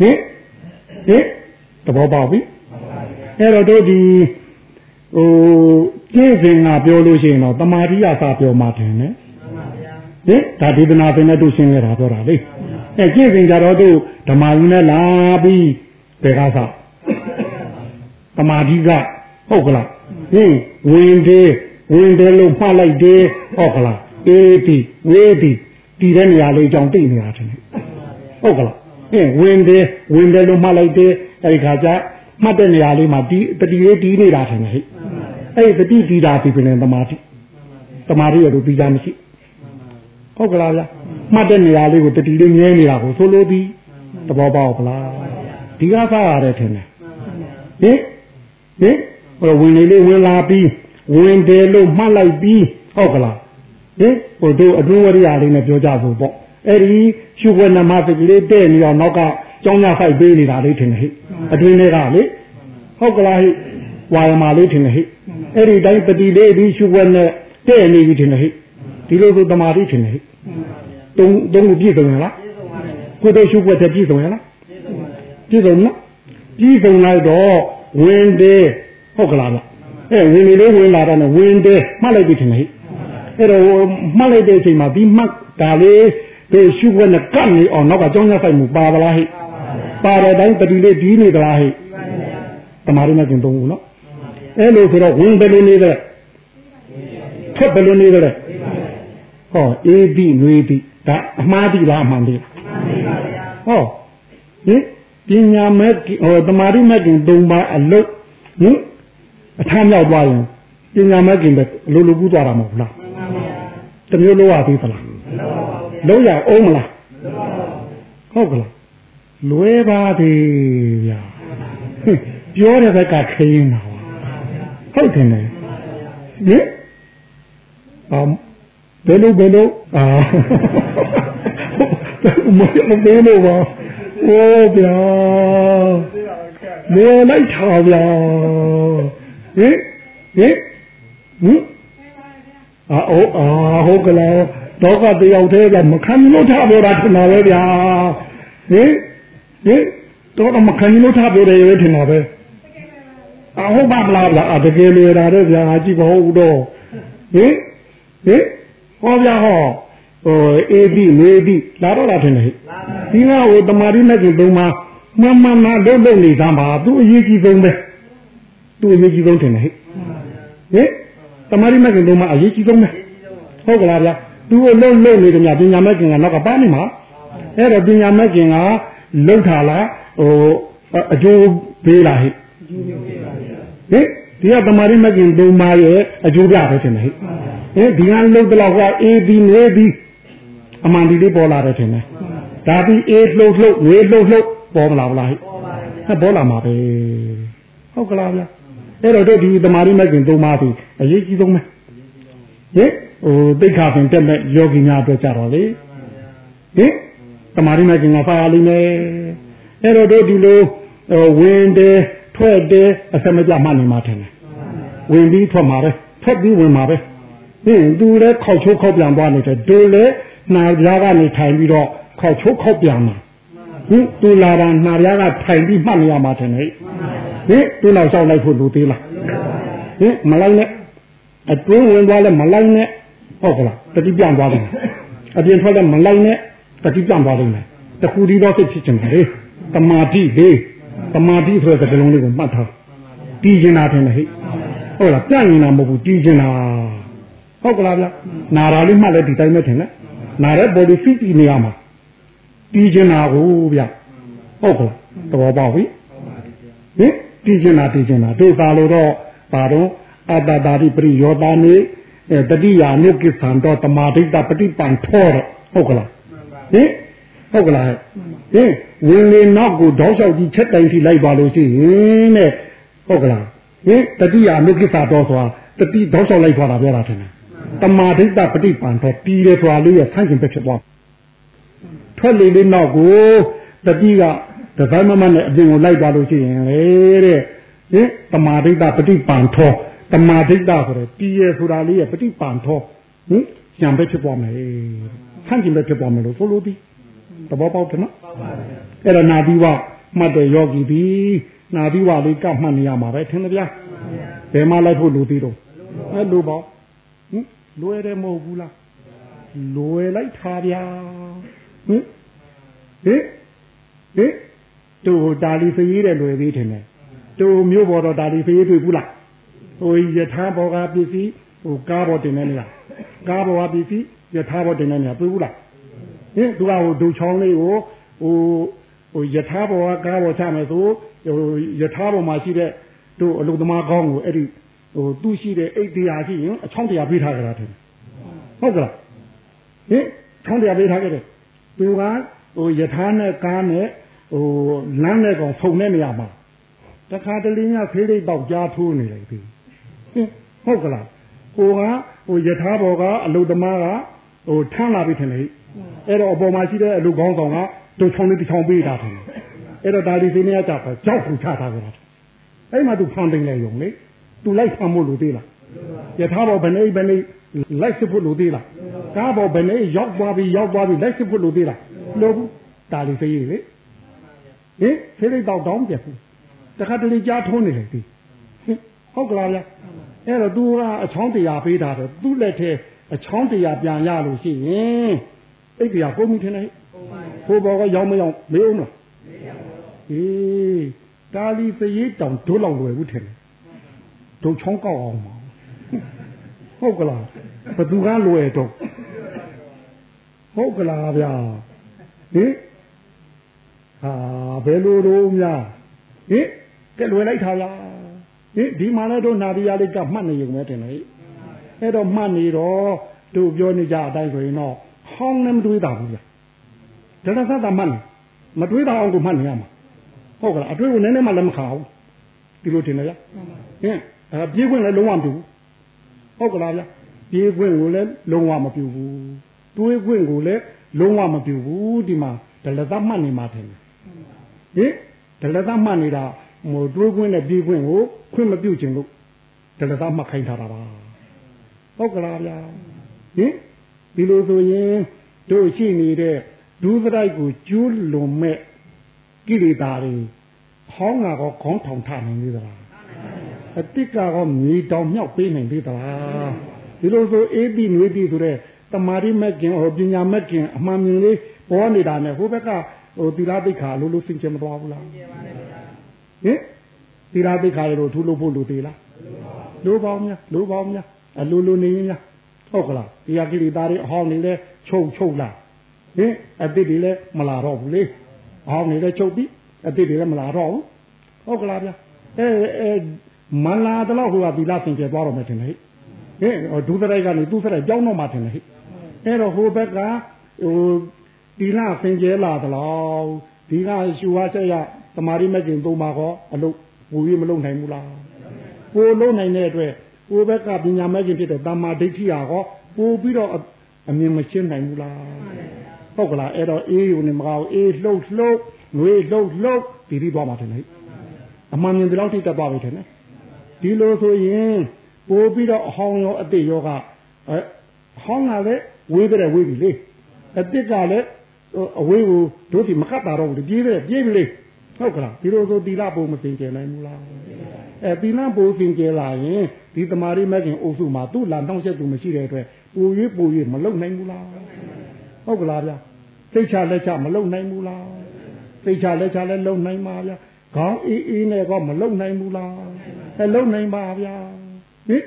ဟင်ဟင်သဘောပေါက်ပြီအဲ့တော့တို့ဒီဟိုကျင့်စဉ်ကပြောလို့ရှိရင်တော့တမာတိယစာပြောမှတယ်နဲ့ဟင်ဒါဒေသနာပင်နဲ့တို့ရှင်းရတာပြောတာလေအဲကျင့်စဉ်ကြတော့တို့ဓမ္မယူနဲ့လာပြီးဘယ်ကစားတမာတိကဟုတ်ကလားဟင်ဝင်သေးဝင်တယ်လို့မှတ်လိုက်တယ်ဟုတ်ကလားအေးဒီဝေးဒီဒီတဲ့နေရာလေးကြောင့်တိတ်နေတာတယ် ဟုတ်ကလားဟင်ဝင်တယ်ဝင်တယ်လို့မှတ်လိုက်တယ်အဲဒီခါကျမှတ်တဲ့နေရာလေးမှာဒီတတိလေးတီးနေတာထင်တယ်ဟဲ့အဲ့ဒီတတိတီးတာပြီပြင်သမာဓိသမာဓိရလို့ပြီးကြမရှိဟုတ်ကလားဗျာမှတ်တဲ့နေရာလေးကိုတတိလေးငဲနေတာကိုဆိုလိုပြီးသဘောပေါက်လားဒီကစားရတယ်ထင်တယ်ဟင်ဟင်ဟိုဝင်နေလေးဝင်လာပြီးဝင်တယ်လို့မှတ်လိုက်ပြီးဟုတ်ကလားဟင်ဟိုတို့အတွင်းဝရိယလေးနဲ့ပြောကြဖို့ပေါ့ အဲ့ဒီရှုွယ်နမသကလေးတဲ့နေတော့နောက်ကကြောင်းရဖိုက်ပေးနေတာလေးထင်တယ်ဟိအတွင်းတွေကလေဟုတ်ကလားဟိဝါရမလေးထင်တယ်ဟိအဲ့ဒီတိုင်းပတိလေးပြီးရှုွယ်နဲ့တဲ့နေပြီထင်တယ်ဟိဒီလိုဆိုတမာတိထင်တယ်ဟိတုံးတုံးကိုပြည့်စုံရလားကိုတို့ရှုွယ်တဲ့ပြည့်စုံရလားပြည့်စုံနော်ပြည့်စုံလိုက်တော့ဝင်တယ်ဟုတ်ကလားဗျအဲဝင်နေလေးဝင်လာတော့ဝင်တယ်မှတ်လိုက်ပြီထင်တယ်ဟိအဲ့တော့မှတ်လိုက်တဲ့အချိန်မှာဒီမှတ်ဒါလေး ဒီရှုွက်နဲ့ကပ်နေအောင်နောက်ကကြောင်းရဆိုင်မှုပါပါလားဟိပါတဲ့တိုင်းပတိလေးဒီနေသလားဟိတမာရနဲ့ကျင်သုံးဘူးနော်အဲ့လိုဆိုတော့ဝင်ဘယ်လိုနေတယ်ထွက်ဘယ်လိုနေတယ်ဟောအေးပြီးနှွေးပြီးဒါအမှားတိလားအမှန်တိဟောဟင်ပညာမဲ့ဟောတမာရမဲ့ကျင်သုံးပါအလုတ်ဟင်အထမ်းရောက်သွားရင်ပညာမဲ့ကျင်ပဲလိုလိုကူးသွားတာမဟုတ်လားတမျိုးလိုရသေးသလား လုံးရအောင်မလားဟုတ်ကလားလွဲပါသေးဗျာပြောတဲ့ဘက်ကခရင်တာဟုတ်တယ်လေဟင်အမ်ဘယ်လိုဘယ်လိုအာမမဘယ်လိုပါโอ้ဗျာလေလိုက်ထားဗျာဟင်ဟင်ဟင်အာအိုးအာဟုတ်ကလား တော့ကတယောက်တည်းကမခံလို့ထားပြောတာထင်တာပဲဗျာဟင်ဟင်တော့တော့မခံလို့ထားပြောတယ်ပဲထင်တာပဲအဟုတ်ပါမလားဗျာအတကယ်လေတာတဲ့ဗျာကြည့်မဟုတ်တော့ဟင်ဟင်ဟောဗျာဟောဟိုအေဒီမေဒီလာတော့လာထင်တယ်ဒီကဟိုတမာရီနဲ့ကျသုံးပါမမမလုံးလုံးနေသမ်းပါသူအရေးကြီးဆုံးပဲသူအရေးကြီးဆုံးထင်တယ်ဟဲ့ဟင်တမာရီနဲ့ကျသုံးပါအရေးကြီးဆုံးပဲဟုတ်ကလားဗျာ သူ့လုံးလုံးနေတယ်များပညာမဲ့ခင်ကနောက်ကပါနေမှာအဲ့တော့ပညာမဲ့ခင်ကလုံထာလားဟိုအကျိုးပေးလားဟဲ့ဟင်ဒီကတမာရီမဲ့ခင်သုံးပါရဲ့အကျိုးပြပဲထင်တယ်ဟဲ့ဟင်ဒီကလုံတလောက်ကအေးပြီးနေပြီးအမှန်ဒီလေးပေါ်လာတယ်ထင်တယ်ဒါပြီးအေးလှုပ်လှုပ်ငေးလှုပ်လှုပ်ပေါ်မလာဘူးလားဟဲ့ပေါ်လာမှာပဲဟုတ်ကလားဗျာအဲ့တော့တို့ဒီတမာရီမဲ့ခင်သုံးပါပြီအရေးကြီးဆုံးပဲ ဟင်ဟိုတိတ်ခါပင်တက်မဲ့ယောဂီများအတွက်ကြတော့လေဟင်တမာရီမဲ့ခင်ကဖာရလိမ့်မယ်အဲ့တော့တို့ဒီလိုဝင်တယ်ထွက်တယ်အစမကြမှနေမှာထင်တယ်ဝင်ပြီးထွက်မှာပဲထွက်ပြီးဝင်မှာပဲဟင်သူလည်းခောက်ချိုးခောက်ပြန်သွားနေတယ်ဒိုလည်းနာပြားကနေထိုင်ပြီးတော့ခောက်ချိုးခောက်ပြန်မှာဟင်သူလာတာနာပြားကထိုင်ပြီးမှတ်နေရမှာထင်တယ်ဟင်သူနောက်လျှောက်လိုက်ဖို့လူသေးလားဟင်မလိုက်နဲ့ အတွင်းဝင်သွားလဲမလိုက်နဲ့ဟုတ်ကလားတတိပြန်သွားတယ်အပြင်ထွက်လဲမလိုက်နဲ့တတိပြန်သွားတယ်တခုဒီတော့စိတ်ဖြစ်ချင်တယ်လေတမာတိလေတမာတိဆိုတဲ့ကလုံးလေးကိုမှတ်ထားတီးကျင်တာထင်တယ်ဟဲ့ဟုတ်လားပြန့်နေတာမဟုတ်ဘူးတီးကျင်တာဟုတ်ကလားဗျနာရာလေးမှတ်လဲဒီတိုင်းပဲထင်တယ်နာတဲ့ body fit ဒီနေရာမှာတီးကျင်တာကိုဗျဟုတ်ကလားသဘောပေါက်ပြီဟင်တီးကျင်တာတီးကျင်တာတို့သာလို့တော့ပါတော့ အတ္တတာတိပရိယောတာနေတတိယာနုကိသံတော့တမာဒိတပฏิပန်ထောတော့ဟုတ်ကလားဟင်ဟုတ်ကလားဟင်ဝင်လေနောက်ကိုတောက်လျှောက်ကြီးချက်တိုင်ထိလိုက်ပါလို့ရှိရင်တဲ့ဟုတ်ကလားဟင်တတိယာနုကိသတော့ဆိုတာတတိတောက်လျှောက်လိုက်သွားတာပြောတာထင်တယ်တမာဒိတပฏิပန်တော့ပြီးတယ်ဆိုတာလေးရဆန့်ကျင်ပဲဖြစ်သွားထွက်လေလေးနောက်ကိုတတိကတပိုင်းမမနဲ့အပြင်ကိုလိုက်သွားလို့ရှိရင်လေတဲ့ဟင်တမာဒိတပฏิပန်ထော တမာဒိဋ္ဌဆိုတဲ့ပြည်ရဆိုတာလေးရဲ့ပฏิပန်ထောဟင်ကြံပဲဖြစ်သွားမယ်ဆန့်ကျင်ပဲဖြစ်သွားမယ်လို့ဆိုလို့ဒီသဘောပေါက်တယ်နော်အဲ့တော့နာပြီးဝမှတ်တဲ့ယောဂီဒီနာပြီးဝလေးကမှတ်နေရမှာပဲထင်တယ်ဗျာဘယ်မှလိုက်ဖို့လူသေးတော့အဲ့လိုပေါ့ဟင်လွယ်တယ်မဟုတ်ဘူးလားလွယ်လိုက်တာဗျာဟင်ဟင်ဟင်တို့ဒါလီဖရေးတယ်လွယ်သေးတယ်တို့မျိုးပေါ်တော့ဒါလီဖရေးတွေ့ဘူးလား ဟိုယထာဘောကပစ္စည်းဟိုကားဘောတင်နေနေလားကားဘောကပစ္စည်းယထာဘောတင်နေနေလားတွေ့ဘူးလားဟင်သူကဟိုဒုချောင်းလေးကိုဟိုဟဟိုယထာဘောကကားဘောချမယ်ဆိုဟိုယထာဘောမှာရှိတဲ့တို့အလုသမားကောင်းကိုအဲ့ဒီဟိုသူ့ရှိတဲ့အိတ်တရားရှိရင်အချောင်းတရားပေးထားကြတာတယ်ဟုတ်ကလားဟင်ချောင်းတရားပေးထားကြတယ်သူကဟိုယထာနဲ့ကားနဲ့ဟိုလမ်းနဲ့ကောင်ဖုန်တဲ့နေရာမှာတခါတလေညဖေးလေးပေါက်ကြားထိုးနေလိုက်ပြီ ဟင်ဟုတ်ကလားဟိုကဟိုယထာဘောကအလုသမားကဟိုထမ်းလာပြီထင်လေအဲ့တော့အပေါ်မှာရှိတဲ့အလုကောင်းဆောင်ကတို့ချောင်းလေးတစ်ချောင်းပေးတာထင်တယ်အဲ့တော့ဒါဒီစင်းနေကြတော့ကြောက်ခုချထားကြတာအဲ့မှာသူဖန်ပင်လေယုံလေသူလိုက်ဖန်ဖို့လိုသေးလားယထာဘောဘယ်နေဘယ်နေလိုက်စစ်ဖို့လိုသေးလားကားဘောဘယ်နေရောက်သွားပြီရောက်သွားပြီလိုက်စစ်ဖို့လိုသေးလားလိုဘူးဒါလေးစိတ်လေဟင်ဖိလိတော့တောင်းပြဘူးတခါတလေကြားထုံးနေလေဒီဟုတ်ကလားဗျ အဲ့တော့ तू ကအချောင်းတရားပေးတာတော့သူ့လက်ထဲအချောင်းတရားပြန်ရလို့ရှိရင်အိတ်တရားပုံမိထင်တယ်ဟိုဘောကရောက်မရောက်မေးအောင်လားမေးရပါဘူးအေးတာလီစရေးတောင်ဒုလောက်လွယ်ဘူးထင်တယ်ဒုချောင်းကောက်အောင်ပါဟုတ်ကလားဘသူကလွယ်တော့ဟုတ်ကလားဗျာဟင်ဟာဘယ်လိုတော့များဟင်ကဲလွယ်လိုက်တာလား ဟင်ဒီမှာလည်းတို့နာရီယာလေးကမှတ်နေရုံပဲတင်လေအဲ့တော့မှတ်နေတော့တို့ပြောနေကြအတိုင်းဆိုရင်တော့ဟောင်းလည်းမတွေးတာဘူးဗျာဒါရသတာမှတ်နေမတွေးတာအောင်ကိုမှတ်နေရမှာဟုတ်ကလားအတွေးကိုနည်းနည်းမှလည်းမခါဘူးဒီလိုတင်လေဗျာဟင်အဲပြေးခွင့်လည်းလုံးဝမပြုဘူးဟုတ်ကလားဗျာပြေးခွင့်ကိုလည်းလုံးဝမပြုဘူးတွေးခွင့်ကိုလည်းလုံးဝမပြုဘူးဒီမှာဒလသမှတ်နေမှာတယ်ဟင်ဒလသမှတ်နေတာ ဟိုတွေးခွင့်နဲ့ပြေးခွင့်ကိုခွင့်မပြုခြင်းလို့ဒလသမှတ်ခိုင်းထားတာပါဟုတ်ကလားဗျာဟင်ဒီလိုဆိုရင်တို့ရှိနေတဲ့ဒုစရိုက်ကိုကျူးလွန်မဲ့ကိလေသာတွေဟောင်းတာကောခေါင်းထောင်ထနိုင်သေးသလားအတိတ်ကောမြေတောင်မြောက်ပေးနိုင်သေးသလားဒီလိုဆိုအေးပြီးနွေးပြီးဆိုတဲ့တမာရီမက်ကင်ဟောပညာမက်ကင်အမှန်မြင်လေးပေါ်နေတာနဲ့ဟိုဘက်ကဟိုသီလသိက္ခာလိုလိုစင်ကြမသွားဘူးလား ဟင်သီလသိက္ခာလိုထူလို့ဖို့လိုသေးလားလိုပါများလိုပါများအလိုလိုနေရင်များဟုတ်ကလားတရားကိလေသာတွေအဟောင်းနေလဲချုပ်ချုပ်လာဟင်အတိတ်တွေလည်းမလာတော့ဘူးလေအဟောင်းနေလဲချုပ်ပြီးအတိတ်တွေလည်းမလာတော့ဘူးဟုတ်ကလားဗျအဲအဲမလာတော့ဟိုကသီလစင်ကြသွားတော့မယ်ထင်တယ်ဟဲ့ဒုသရိုက်ကနေသူသရိုက်ကြောင်းတော့မှထင်တယ်ဟဲ့အဲ့တော့ဟိုဘက်ကဟိုဒီလစင်ကြလာသလားဒီကရှူဝါချက်ရ တမာရီမကျင်သုံးပါကောအလုပ်ပူပြီးမလုပ်နိုင်ဘူးလားကိုလုံးနိုင်တဲ့အတွက်ကိုဘက်ကပညာမကျင်ဖြစ်တဲ့တမာဒိဋ္ဌိဟာကောပို့ပြီးတော့အမြင်မရှင်းနိုင်ဘူးလားဟုတ်ကလားအဲ့တော့အေးယူနေမကောအေးလှုပ်လှုပ်ငွေလှုပ်လှုပ်ဒီဒီသွားမှာတယ်လေအမှန်မြင်ဒီလောက်ထိတက်သွားပြီတယ်နော်ဒီလိုဆိုရင်ပို့ပြီးတော့အဟောင်းရောအတိတ်ရောကအဲဟောင်းလာလေဝေးတဲ့ဝေးပြီလေအတိတ်ကလည်းအဝေးကိုတို့ဒီမကတ်တာတော့ဘူးပြေးတယ်ပြေးပြီလေ ဟုတ်ကလားဒီလိုဆိုတီလာပုံမစင်ကြနိုင်ဘူးလားအဲတီလာပုံစင်ကြလာရင်ဒီတမာရီမခင်အုပ်စုမှာသူ့လာနှောင့်ယှက်သူမရှိတဲ့အတွက်ပူ၍ပူ၍မလုံနိုင်ဘူးလားဟုတ်ကလားဗျာသိချလက်ချမလုံနိုင်ဘူးလားသိချလက်ချလည်းလုံနိုင်ပါဗျာခေါင်းအေးအေးနဲ့ก็မလုံနိုင်ဘူးလားအဲလုံနိုင်ပါဗျာဟင်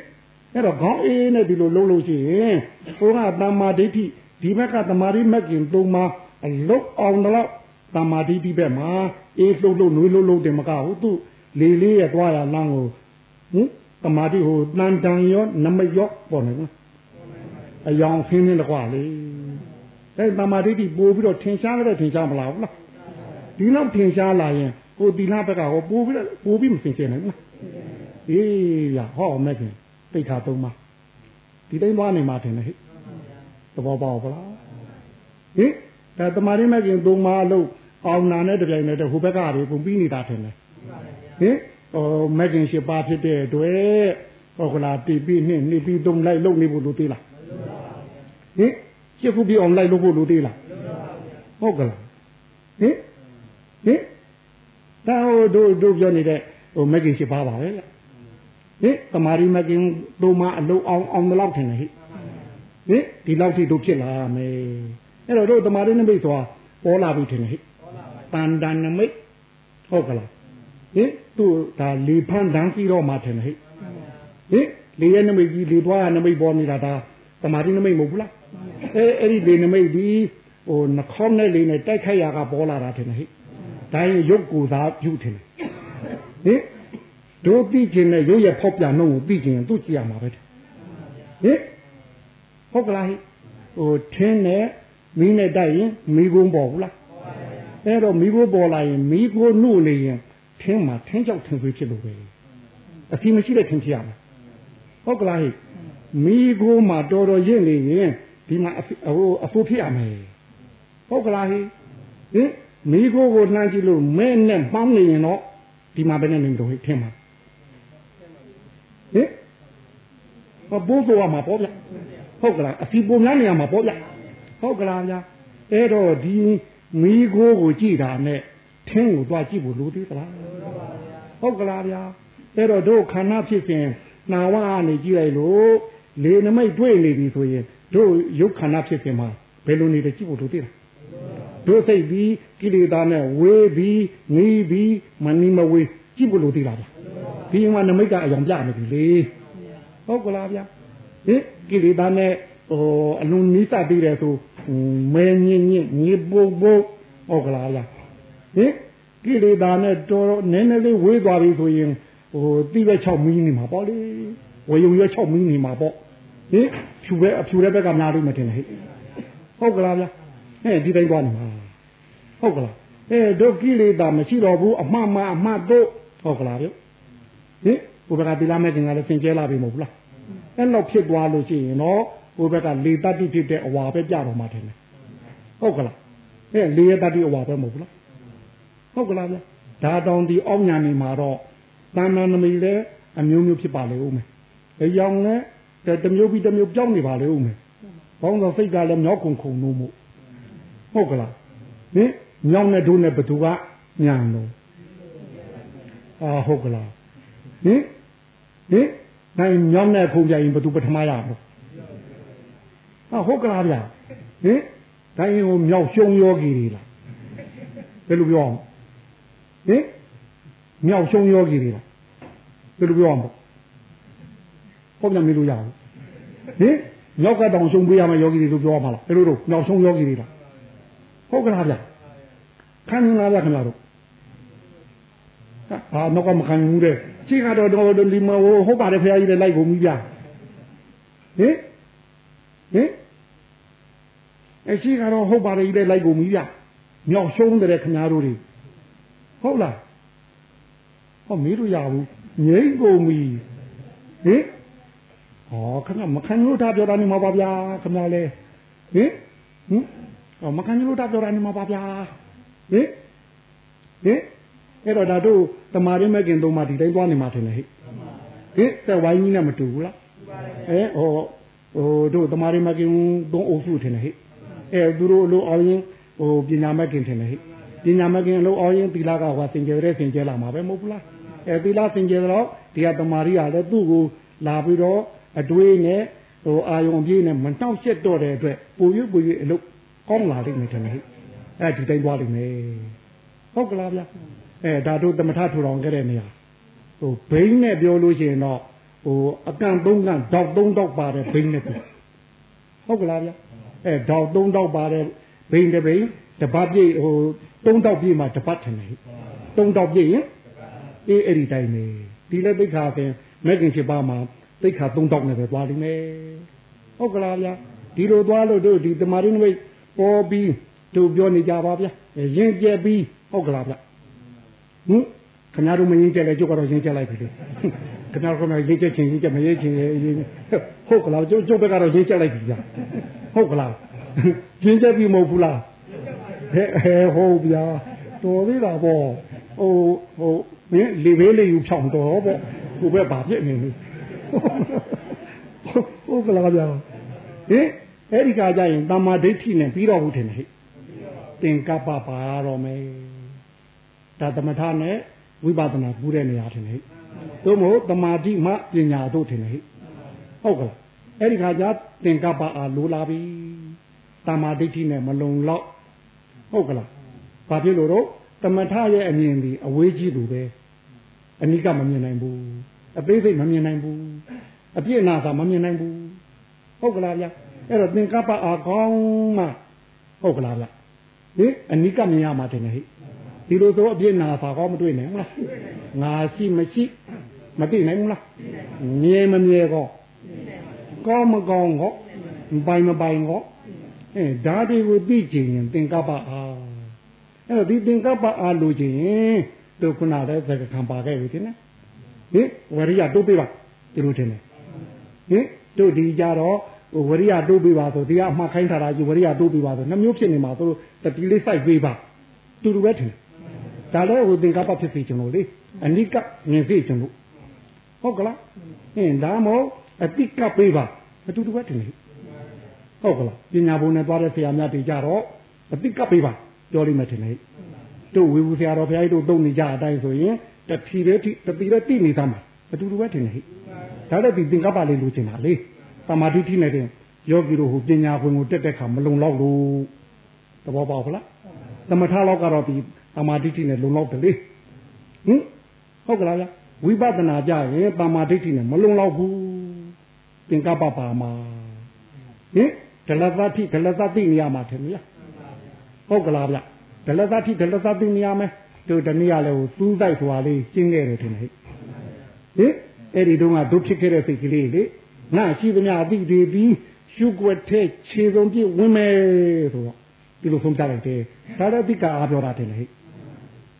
အဲ့တော့ခေါင်းအေးနဲ့ဒီလိုလုံးလို့ရှိရင်ဟိုကတမ္မာဒိဋ္ဌိဒီဘက်ကတမာရီမက်ကင်သုံးပါအလုတ်အောင်တော့ တမ္မာဒိဋ္ဌိဘက်မှာအေးလှုပ်လှုပ်နွေးလှုပ်လှုပ်တယ်မကဘူးသူလေလေးရဲ့သွားရလမ်းကိုဟင်တမာတိဟိုတန်တန်ရောနမရောပေါ်နေဘူးအယောင်ဖင်းနေတကွာလေအဲတမာတိတိပို့ပြီးတော့ထင်ရှားလည်းထင်ရှားမလားဘူးလားဒီလောက်ထင်ရှားလာရင်ဟိုတီလာဘက်ကဟောပို့ပြီးပို့ပြီးမသိချင်နိုင်ဘူးလားအေးရဟောမဲ့ခင်တိတ်ခါသုံးပါဒီတိုင်းသွားနေမှာထင်တယ်ဟဲ့သဘောပေါက်ပါလားဟင် ဒါတမာရင်းမဲ့ခင်သုံးပါလို့အောင်နာနဲ့တပြိုင်တည်းဟိုဘက်ကတွေပုံပြီးနေတာထင်တယ်ဟင်ဟိုမဲ့ခင်ရှိပါဖြစ်တဲ့အတွက်ဟောကလာတီပြီးနှစ်နှစ်ပြီးသုံးလိုက်လုံနေဖို့လိုသေးလားဟင်ရှစ်ခုပြီးအောင်လိုက်လို့ဖို့လိုသေးလားဟုတ်ကလားဟင်ဟင်ဒါဟိုတို့တို့ပြောနေတဲ့ဟိုမဲ့ခင်ရှိပါပါပဲဟင်တမာရီမကင်တို့မအလုံးအောင်အောင်တော့ထင်တယ်ဟိဟင်ဒီလောက်ထိတို့ဖြစ်လာမယ် အဲ့တော့တို့တမာရီနမိတ်ဆိုတာပေါ်လာပြီထင်တယ်ဟိတန်တန်နမိတ်ဟုတ်ကလားဟင်သူဒါလေဖန်းတန်းပြီးတော့မှထင်တယ်ဟိဟင်လေရဲ့နမိတ်ကြီးလေသွားနမိတ်ပေါ်နေတာဒါတမာရီနမိတ်မဟုတ်ဘူးလားအဲအဲ့ဒီလေနမိတ်ဒီဟိုနှခေါင်းနဲ့လေနဲ့တိုက်ခိုက်ရာကပေါ်လာတာထင်တယ်ဟိဟဒါရင်ရုပ်ကိုယ်သာပြုထင်တယ်ဟင်တို့သိခြင်းနဲ့ရုပ်ရဲ့ဖောက်ပြန်နှုံးကိုသိခြင်းသူကြည့်ရမှာပဲဟင်ဟုတ်ကလားဟိဟိုထင်းနဲ့ မီးနဲ့တိုက်ရင်မီးကုန်းပေါ်ဘူးလားအဲ့တော့မီးခိုးပေါ်လာရင်မီးခိုးနှုတ်နေရင်ထင်းမှာထင်းကြောက်ထင်းသွေးဖြစ်လို့ပဲအစီမရှိတဲ့ထင်းဖြစ်ရမှာဟုတ်ကလားဟိမီးခိုးမှာတော်တော်ရင့်နေရင်ဒီမှာဟိုအဖိုးဖြစ်ရမယ်ဟုတ်ကလားဟိဟင်မီးခိုးကိုနှမ်းကြည့်လို့မဲနဲ့ပေါင်းနေရင်တော့ဒီမှာဘယ်နဲ့နေတော့ဟိထင်းမှာဟင်ဟောဘိုးတော်မှာပေါ့ဗျဟုတ်ကလားအစီပုံများနေရမှာပေါ့ဗျ ဟုတ်ကလားဗျအဲ့တော့ဒီမီးခိုးကိုကြည့်တာနဲ့ထင်းကိုသွားကြည့်ဖို့လိုသေးသလားဟုတ်ကလားဗျာအဲ့တော့တို့ခန္ဓာဖြစ်ခြင်းနာဝကနေကြည့်လိုက်လို့လေနမိတ်တွေ့နေပြီဆိုရင်တို့ရုပ်ခန္ဓာဖြစ်ခြင်းမှာဘယ်လိုနေတယ်ကြည့်ဖို့လိုသေးလားတို့စိတ်ပြီးကိလေသာနဲ့ဝေးပြီးငီးပြီးမနီမဝေးကြည့်ဖို့လိုသေးလားဗျာဒီမှာနမိတ်ကအယောင်ပြနေပြီလေဟုတ်ကလားဗျာဟင်ကိလေသာနဲ့ဟိုအလုံးနီးစပ်ပြီးတယ်ဆို မဲညင်းညင်းညီပုတ်ပုတ်ဟုတ်ကလားဗျာဟင်ကိလေသာနဲ့တော်နည်းနည်းလေးဝေးသွားပြီဆိုရင်ဟိုတိပဲ6မီးနေမှာပေါ့လေဝေယုံရွက်6မီးနေမှာပေါ့ဟင်ဖြူပဲအဖြူတဲ့ဘက်ကများလို့မတင်ဟဲ့ဟုတ်ကလားဗျာဟဲ့ဒီတိုင်းသွားနေမှာဟုတ်ကလားအဲဒုက္ခိလေသာမရှိတော့ဘူးအမှန်မှအမှန်တို့ဟုတ်ကလားဗျဟင်ဘုရားတိလာမဲ့ခင်ကလည်းသင်ကျဲလာပြီမဟုတ်ဘူးလားအဲ့လောက်ဖြစ်သွားလို့ရှိရင်တော့ ဟိုဘက်ကလေတတ္တိဖြစ်တဲ့အဝါပဲကြတော့မှတယ်ဟုတ်ကလားအဲလေရတတ္တိအဝါပဲမဟုတ်ဘူးလားဟုတ်ကလားဗျဒါတောင်ဒီအောက်ညာနေမှာတော့တဏ္ဍနမီလည်းအမျိုးမျိုးဖြစ်ပါလေဦးမယ်အယောင်လည်းတမျိုးပြီးတမျိုးပြောင်းနေပါလေဦးမယ်ဘောင်းသောစိတ်ကလည်းမြောက်ခုံခုံလို့မို့ဟုတ်ကလားဟင်မြောင်းတဲ့ဒုနဲ့ဘသူကညာလို့အာဟုတ်ကလားဟင်ဟင်နိုင်မြောင်းတဲ့ခုံကြရင်ဘသူပထမရမှာ ဟာဟုတ်ကလားဗျာဟင်တိုင်းဟိုမြောက်ရှုံယောဂီတွေလားဘယ်လိုပြောအောင်ဟင်မြောက်ရှုံယောဂီတွေလားဘယ်လိုပြောအောင်ပေါ့ပြန်မေးလို့ရအောင်ဟင်မြောက်ကတောင်ရှုံပေးရမယ်ယောဂီတွေလို့ပြောရမှာလားဘယ်လိုတော့မြောက်ရှုံယောဂီတွေလားဟုတ်ကလားဗျာခံနေလားဗျာခင်ဗျားတို့ဟာတော့ကမခံဘူးတဲ့ခြေကတော့တော့ဒီမှာဟုတ်ပါတယ်ဖရာကြီးလည်းလိုက်ကုန်ပြီဗျာဟင် ဟင်အရှိကတော့ဟုတ်ပါတယ်ကြီးလည်းလိုက်ကုန်ပြီဗျမြောက်ရှုံးတဲ့ခင်ဗျားတို့တွေဟုတ်လားဟောမေးလို့ရဘူးငိမ့်ကုန်ပြီဟင်ဟောခင်ဗျမခံလို့တာပြောတာနေမှာပါဗျာခင်ဗျာလေဟင်ဟင်ဟောမခံလို့တာပြောတာနေမှာပါဗျာဟင်ဟင်အဲ့တော့ဒါတို့တမာရင်းမဲ့ခင်သုံးပါဒီတိုင်းသွားနေမှာထင်တယ်ဟဲ့ဟင်တဲ့ဝိုင်းကြီးနဲ့မတူဘူးလားအဲဟော ဟိုတို့တမာရီမကင်သုံးအုပ်စုထင်တယ်ဟဲ့အဲသူတို့အလို့အောင်ရင်ဟိုပညာမကင်ထင်တယ်ဟဲ့ပညာမကင်အလို့အောင်ရင်သီလကဟောစင်ကြယ်တဲ့စင်ကြယ်လာမှာပဲမဟုတ်ဘူးလားအဲသီလစင်ကြယ်တော့ဒီကတမာရီကလည်းသူ့ကိုလာပြီးတော့အတွေးနဲ့ဟိုအာယုံပြေးနဲ့မနှောက်ရှက်တော့တဲ့အတွက်ပူရွပူရွအလုပ်ကောင်းလာလိမ့်မယ်ထင်တယ်ဟဲ့အဲဒီတိုင်းသွားလိမ့်မယ်ဟုတ်ကလားဗျအဲဒါတို့တမထထူထောင်ခဲ့တဲ့နေရာဟိုဘိန်းနဲ့ပြောလို့ရှိရင်တော့ ဟိုအကန့်သုံးကန့်ဒေါက်သုံးဒေါက်ပါတဲ့ဘိန်းနဲ့ဟုတ်ကလားဗျအဲဒေါက်သုံးဒေါက်ပါတဲ့ဘိန်းတစ်ဘိန်းတပတ်ပြည့်ဟိုသုံးဒေါက်ပြည့်မှာတပတ်ထင်တယ်သုံးဒေါက်ပြည့်ရင်အေးအဲ့ဒီတိုင်းပဲဒီလက်သိခါပင်မက်ကင်ချစ်ပါမှာသိခါသုံးဒေါက်နဲ့ပဲသွားလိမ့်မယ်ဟုတ်ကလားဗျဒီလိုသွားလို့တို့ဒီတမာရင်းမိတ်ပေါ်ပြီးတို့ပြောနေကြပါဗျရင်ကျက်ပြီးဟုတ်ကလားဗျဟင်ခင်ဗျားတို့မရင်ကျက်လဲကျုပ်ကတော့ရင်ကျက်လိုက်ပြီလေ ခင်ဗျားတို့ကရေးချက်ချင်းရေးချက်မရေးချင်းရေးဟုတ်ကလားကျုပ်ကျုပ်ဘက်ကတော့ရေးချက်လိုက်ပြီဗျာဟုတ်ကလားရေးချက်ပြီမဟုတ်ဘူးလားဟဲ့ဟဲဟုတ်ဗျာတော်သေးတာပေါ့ဟိုဟိုမင်းလေဘေးလေးယူဖြောင်းတော်ပေါ့ကိုပဲဗာပြစ်နေလို့ဟုတ်ကလားဗျာဟင်အဲ့ဒီကကြရင်တမ္မာဒိဋ္ဌိနဲ့ပြီးတော့ဟုတ်တယ်ဟဲ့သင်္ကပ္ပပါတော့မယ်ဒါသမထနဲ့ဝိပဿနာပူးတဲ့နေရာထင်ဟဲ့ သို့မဟုတ်တမာတိမှပညာတို့ထင်တယ်ဟဲ့ဟုတ်ကလားအဲ့ဒီခါကျသင်္ကပ္ပအားလိုလာပြီတမာဒိဋ္ဌိနဲ့မလုံလောက်ဟုတ်ကလားဘာဖြစ်လို့တော့တမထရဲ့အမြင်ဒီအဝေးကြီးသူပဲအနိကမမြင်နိုင်ဘူးအသေးစိတ်မမြင်နိုင်ဘူးအပြည့်အနာသာမမြင်နိုင်ဘူးဟုတ်ကလားဗျအဲ့တော့သင်္ကပ္ပအားကောင်းမှဟုတ်ကလားဗျဟင်အနိကမြင်ရမှာတင်တယ်ဟဲ့ဟ ဒီလိုဆိုအပြစ်နာပါကောမတွေ့နိုင်ဘူးလားငါရှိမရှိမသိနိုင်ဘူးလားမြဲမမြဲကောကောင်းမကောင်းကောမပိုင်မပိုင်ကောအဲဓာတ်တွေကိုသိချင်ရင်သင်္ကပ္ပအားအဲ့တော့ဒီသင်္ကပ္ပအားလို့ချင်ရင်တို့ခုနတဲ့သက္ကခံပါခဲ့ပြီတင်ဟင်ဝရိယတုတ်ပြပါဒီလိုတင်ဟင်တို့ဒီကြတော့ဝရိယတိုးပေးပါဆိုဒီကအမှားခိုင်းထားတာကြီးဝရိယတိုးပေးပါဆိုနှမျိုးဖြစ်နေမှာသူတတိလေးစိုက်ပေးပါတူတူပဲထင် ဒါလည်းဟိုသင်္ကပ္ပဖြစ်စီကျွန်တော်လေအနိကမြင်စီကျွန်တော်ဟုတ်ကလားအင်းဒါမို့အတိကပေးပါအတူတူပဲထင်လေဟုတ်ကလားပညာဘုံနဲ့သွားတဲ့ဆရာများတွေကြတော့အတိကပေးပါပြောလိမ့်မယ်ထင်လေတို့ဝေဘူးဆရာတော်ဘုရားကြီးတို့သုံးနေကြအတိုင်းဆိုရင်တတိပဲတိတတိပဲတိနေသားမှာအတူတူပဲထင်လေဒါလည်းဒီသင်္ကပ္ပလေးလိုချင်တာလေသမာဓိထိနဲ့တင်ယောဂီတို့ဟိုပညာခွင်ကိုတက်တဲ့ခါမလုံလောက်လို့သဘောပေါက်ခလားသမထလောက်ကတော့ဒီ သမာဓိထိနဲ့လုံလောက်တယ်လေဟင်ဟုတ်ကလားဗျဝိပဿနာကြရင်သမာဓိထိနဲ့မလုံလောက်ဘူးသင်္ကပ္ပပါမှာဟင်ဒလသတိဒလသတိနေရာမှာထင်မလားဟုတ်ကလားဗျဒလသတိဒလသတိနေရာမယ်တို့တနည်းအားလည်းဟိုသူးတိုက်သွားလေးကျင်းခဲ့တယ်ထင်တယ်ဟင်အဲ့ဒီတုန်းကတို့ဖြစ်ခဲ့တဲ့စိတ်ကလေးလေငါရှိသမျှအတိတွေပြီးရှုွက်တဲ့ခြေစုံပြည့်ဝင်မယ်ဆိုတော့ဒီလိုဆုံးပြလိုက်တယ်ဒါလည်းအတိကအားပြောတာတယ်လေ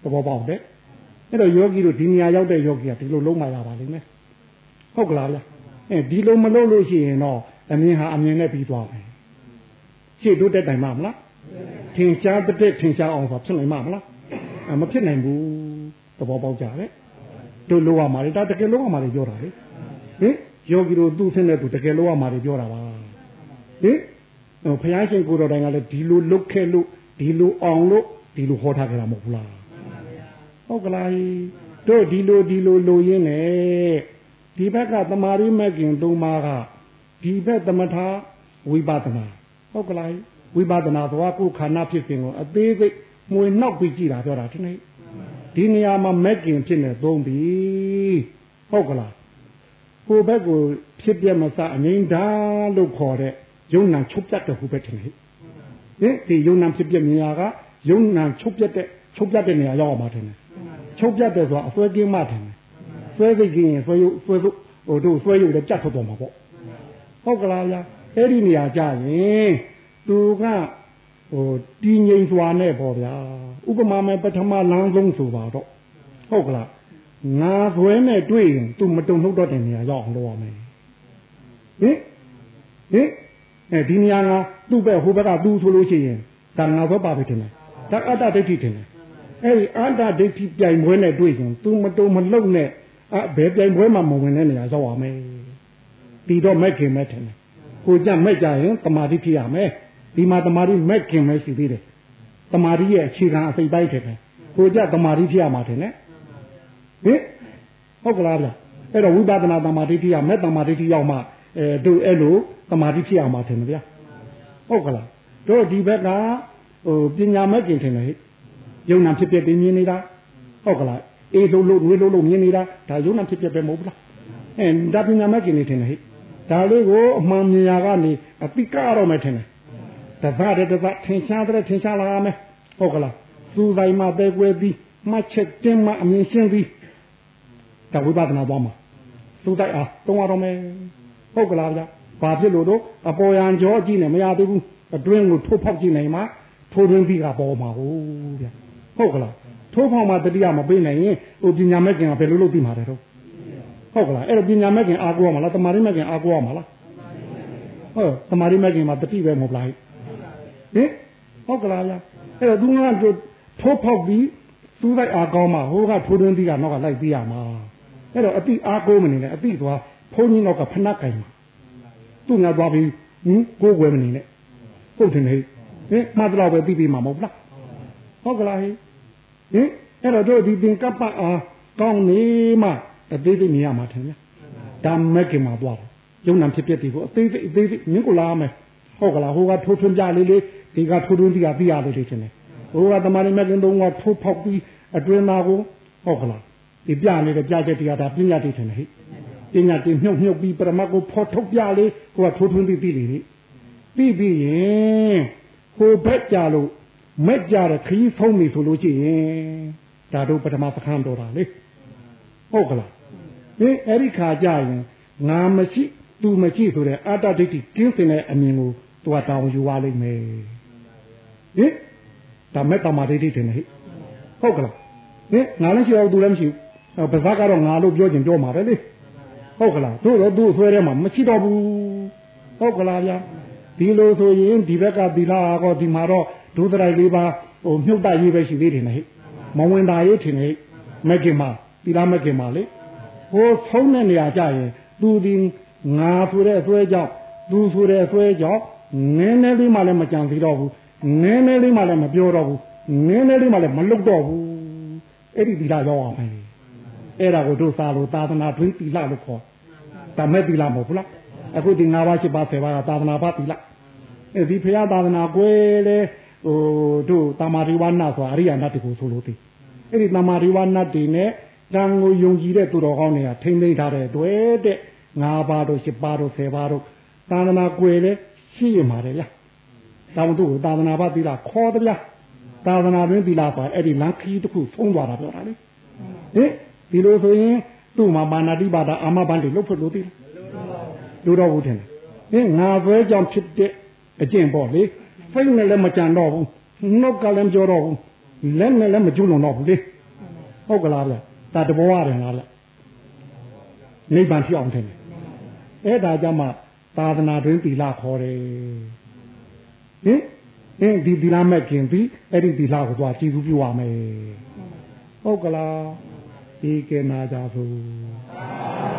သဘောပေါက်တယ်အဲ့တော့ယောဂီတို့ဒီနေရာရောက်တဲ့ယောဂီကဒီလိုလုံးမရပါလိမ့်မယ်ဟုတ်ကလားဗျအဲဒီလိုမလုပ်လို့ရှိရင်တော့အမြင်ဟာအမြင်နဲ့ပြီးသွားမယ်ရှေ့တို့တက်တိုင်မှာမလားထင်ရှားတဲ့ထင်ရှားအောင်ဆိုဖြစ်နိုင်မှာမလားမဖြစ်နိုင်ဘူးသဘောပေါက်ကြတယ်တို့လိုရမှာလေဒါတကယ်လိုရမှာလေပြောတာလေဟင်ယောဂီတို့သူ့ဆင်းတဲ့သူတကယ်လို့ရမှာတွေပြောတာပါဟင်ဘုရားရှင်ကိုတော်တိုင်ကလည်းဒီလိုလုတ်ခဲ့လို့ဒီလိုအောင်လို့ဒီလိုဟောထားကြတာမဟုတ်ဘူးလား ဟုတ်ကလားတို့ဒီလိုဒီလိုလိုရင်းနဲ့ဒီဘက်ကတမာရီမက်ကင်သုံးပါးကဒီဘက်သမထဝိပဿနာဟုတ်ကလားဝိပဿနာသွားကိုခန္ဓာဖြစ်စဉ်ကိုအသေးစိတ်မွေနောက်ပြီးကြည့်တာပြောတာဒီနေ့ဒီနေရာမှာမက်ကင်ဖြစ်နေသုံးပြီဟုတ်ကလားကိုဘက်ကိုဖြစ်ပြမစအငိမ့်ဓာလို့ခေါ်တဲ့ယုံနာချုပ်ပြတ်တဲ့ဟိုဘက်ထင်ဟိဟင်ဒီယုံနာဖြစ်ပြမြင်ရကယုံနာချုပ်ပြတ်တဲ့ချုပ်ပြတ်တဲ့နေရာရောက်အောင်ထင်တယ် ချုပ်ပြတ်တယ်ဆိုတာအစွဲကင်းမှထင်တယ်ဆွဲစိတ်ကင်းရင်ဆွဲရုပ်ဆွဲစုဟိုတို့ဆွဲရုပ်လည်းကြတ်ထွက်သွားမှာပေါ့ဟုတ်ကလားဗျာအဲ့ဒီနေရာကြရင်သူကဟိုတည်ငြိမ်စွာနဲ့ပေါ့ဗျာဥပမာမဲ့ပထမလမ်းဆုံးဆိုပါတော့ဟုတ်ကလားငါဘွဲနဲ့တွေ့ရင် तू မတုံနှုတ်တော့တဲ့နေရာရောက်အောင်လုပ်ရမယ်ဟင်ဟင်အဲဒီနေရာကသူ့ဘက်ဟိုဘက်ကသူဆိုလို့ရှိရင်ဒါငါဘက်ပါပဲတင်တယ်ဒါအတ္တဒိဋ္ဌိတင်တယ် အဲဒီအတ္တဒိဋ္ဌိပြိုင်ပွဲနဲ့တွေ့ရင် तू မတုံမလုံနဲ့အဘယ်ပြိုင်ပွဲမှာမဝင်တဲ့နေရာရောက်ရမယ်ဒီတော့မဲ့ခင်မဲ့ထင်တယ်ကိုကြမဲ့ကြရင်တမာတိဖြစ်ရမယ်ဒီမှာတမာတိမဲ့ခင်မဲ့ရှိသေးတယ်တမာတိရဲ့အခြေခံအစိတ်ပိုင်းထင်တယ်ကိုကြတမာတိဖြစ်ရမှာထင်တယ်ဟင်ဟုတ်ကလားဗျအဲ့တော့ဝိပဿနာတမာတိတိယမဲ့တမာတိတိရောက်မှအဲတို့အဲ့လိုတမာတိဖြစ်အောင်ပါထင်တယ်ဗျာဟုတ်ကလားတို့ဒီဘက်ကဟိုပညာမဲ့ကျင်ထင်တယ်ဟဲ့ ယုံနာဖြစ်ဖြစ်ပြင်းနေတာဟုတ်ကလားအေးလုံးလုံးဝေးလုံးလုံးမြင်နေတာဒါယုံနာဖြစ်ဖြစ်ပဲမဟုတ်ဘူးလားအဲဒါပညာမဲ့ကျင်နေထင်တယ်ဟဲ့ဒါလေးကိုအမှန်မြင်ရကနေအပိကတော့မယ်ထင်တယ်တပတ်တပတ်ထင်ရှားတဲ့ထင်ရှားလာမယ်ဟုတ်ကလားသူ့တိုင်းမှာပဲကွဲပြီးမှတ်ချက်တင်းမှအမြင်ရှင်းပြီးဒါဝိပဿနာသွားမှာသူတိုက်အားတုံးရတော့မယ်ဟုတ်ကလားဗျာဘာဖြစ်လို့တော့အပေါ်ယံကြောကြည့်နေမရသေးဘူးအတွင်းကိုထိုးဖောက်ကြည့်နိုင်မှထိုးတွင်းပြီးကပေါ်မှာဟုတ်ဗျာ ဟုတ်ကလားထိုးဖောက်မှတတိယမပေးနိုင်ရင်ဟိုပညာမဲ့ခင်ကဘယ်လိုလုပ်ပြီးမှာလဲတော့ဟုတ်ကလားအဲ့တော့ပညာမဲ့ခင်အားကိုးရမှာလားတမာရီမဲ့ခင်အားကိုးရမှာလားဟုတ်တမာရီမဲ့ခင်မှာတတိပဲမဟုတ်လားဟင်ဟုတ်ကလားဗျာအဲ့တော့သူကထိုးဖောက်ပြီးသူ့လိုက်အားကောင်းမှဟိုကထိုးတွင်းပြီးကနောက်ကလိုက်ပြီးရမှာအဲ့တော့အတိအားကိုးမနေနဲ့အတိသွားဘုန်းကြီးတော့ကဖဏကင်မှာသူ့ငါသွားပြီးဟင်ကိုးွယ်မနေနဲ့ဟုတ်တယ်ဟဲ့ဟင်မှတ်တော့ပဲပြီးပြီးမှာမဟုတ်လားဟုတ်ကလားဟင် ဟင်အဲ့တော့တို့ဒီသင်္ကပ္ပအားကောင်းနေမှအသေးသေးမြင်ရမှာထင်ဗျာဒါမဲ့ကင်မှာသွားတယ်ယုံနာဖြစ်ဖြစ်ဒီကိုအသေးသေးအသေးသေးမြင်ကိုလာမယ်ဟုတ်ကလားဟိုကထိုးထွန်းကြလေးလေးဒီကထိုးထွန်းဒီကပြရလေးလေးချင်းတယ်ဟိုကတမန်မဲ့ကင်သုံးကထိုးဖောက်ပြီးအတွင်းသားကိုဟုတ်ကလားဒီပြနေတဲ့ပြချက်တရားဒါပညာတိထင်တယ်ဟဲ့ပညာတိမြုပ်မြုပ်ပြီးပရမတ်ကိုဖော်ထုတ်ပြလေဟိုကထိုးထွင်းပြီးပြီလေပြီးပြီးရင်ဟိုဘက်ကြလို့ မက်ကြတဲ့ခရီးဆုံးပြီဆိုလို့ရှိရင်ဒါတို့ပထမပခန်းတော်တာလေဟုတ်ကလားဟင်အဲ့ဒီခါကြရင်ငါမရှိသူမရှိဆိုတဲ့အတ္တဒိဋ္ဌိကင်းစင်တဲ့အမြင်ကိုသူကတောင်းယူရလိမ့်မယ်ဟင်ဒါမဲ့တမာဒိဋ္ဌိတင်ဟိဟုတ်ကလားဟင်ငါလည်းရှိတော့သူလည်းမရှိဘူးပါဇက်ကတော့ငါလို့ပြောချင်ပြောမှာပဲလေဟုတ်ကလားသူ့တော့သူ့ဆွဲထဲမှာမရှိတော့ဘူးဟုတ်ကလားဗျာဒီလိုဆိုရင်ဒီဘက်ကသီလကောဒီမှာတော့ ဒုသရိုက်လေးပါဟိုမြုပ်တရေးပဲရှိသေးတယ်ဟဲ့မဝင်တာရေးထင်ဟဲ့မက်ကင်မှာသီလမက်ကင်မှာလေဟိုဆုံးတဲ့နေရာကြရင်သူဒီငါဆိုတဲ့အစွဲကြောင့်သူဆိုတဲ့အစွဲကြောင့်နည်းနည်းလေးမှလည်းမကြံသေးတော့ဘူးနည်းနည်းလေးမှလည်းမပြောတော့ဘူးနည်းနည်းလေးမှလည်းမလုပ်တော့ဘူးအဲ့ဒီသီလရောက်အောင်မယ်အဲ့ဒါကိုတို့စာလို့သာသနာတွင်းသီလလို့ခေါ်ဒါမဲ့သီလမဟုတ်ဘူးလားအခုဒီ၅ပါး၈ပါး၁၀ပါးကသာသနာပါသီလအဲဒီဖရာသာသနာကွယ်လေ ဟိုတို့တမာရိဝနာဆိုတာအရိယာနတ်တကူဆိုလို့သိအဲ့ဒီတမာရိဝနတ်တွေနဲ့တန်ကိုယုံကြည်တဲ့သူတော်ကောင်းတွေကထိမ့်သိမ်းထားတဲ့တွေ့တဲ့၅ပါးတို့၈ပါးတို့၁၀ပါးတို့သာသနာကွယ်လေရှိရမှာတယ်ဗျာတောင်တို့သာသနာပါသီလခေါ်တယ်ဗျာသာသနာတွင်သီလပါအဲ့ဒီလမ်းခီးတစ်ခုဖုံးသွားတာပြောတာလေဟင်ဒီလိုဆိုရင်သူ့မှာမာနာတိပါဒအာမဘန်တွေလုတ်ဖို့လို့သိတယ်လူတော်ဘူးထင်တယ်ဟင်ငါဘွဲကြောင့်ဖြစ်တဲ့အကျင့်ပေါ့လေ စိတ်နဲ့လည်းမကြံတော့ဘူးနှုတ်ကလည်းမပြောတော့ဘူးလက်နဲ့လည်းမကျွလွန်တော့ဘူးလေဟုတ်ကလားဗျဒါတဘောရတယ်လားဗျနိဗ္ဗာန်ဖြစ်အောင်ထင်တယ်အဲ့ဒါကြောင့်မှသာသနာတွင်သီလခေါ်တယ်ဟင်ဟင်ဒီသီလမဲ့ခင်ပြီးအဲ့ဒီသီလကိုသွားကြည်သူပြုရမယ်ဟုတ်ကလားဒီကေနာကြသို့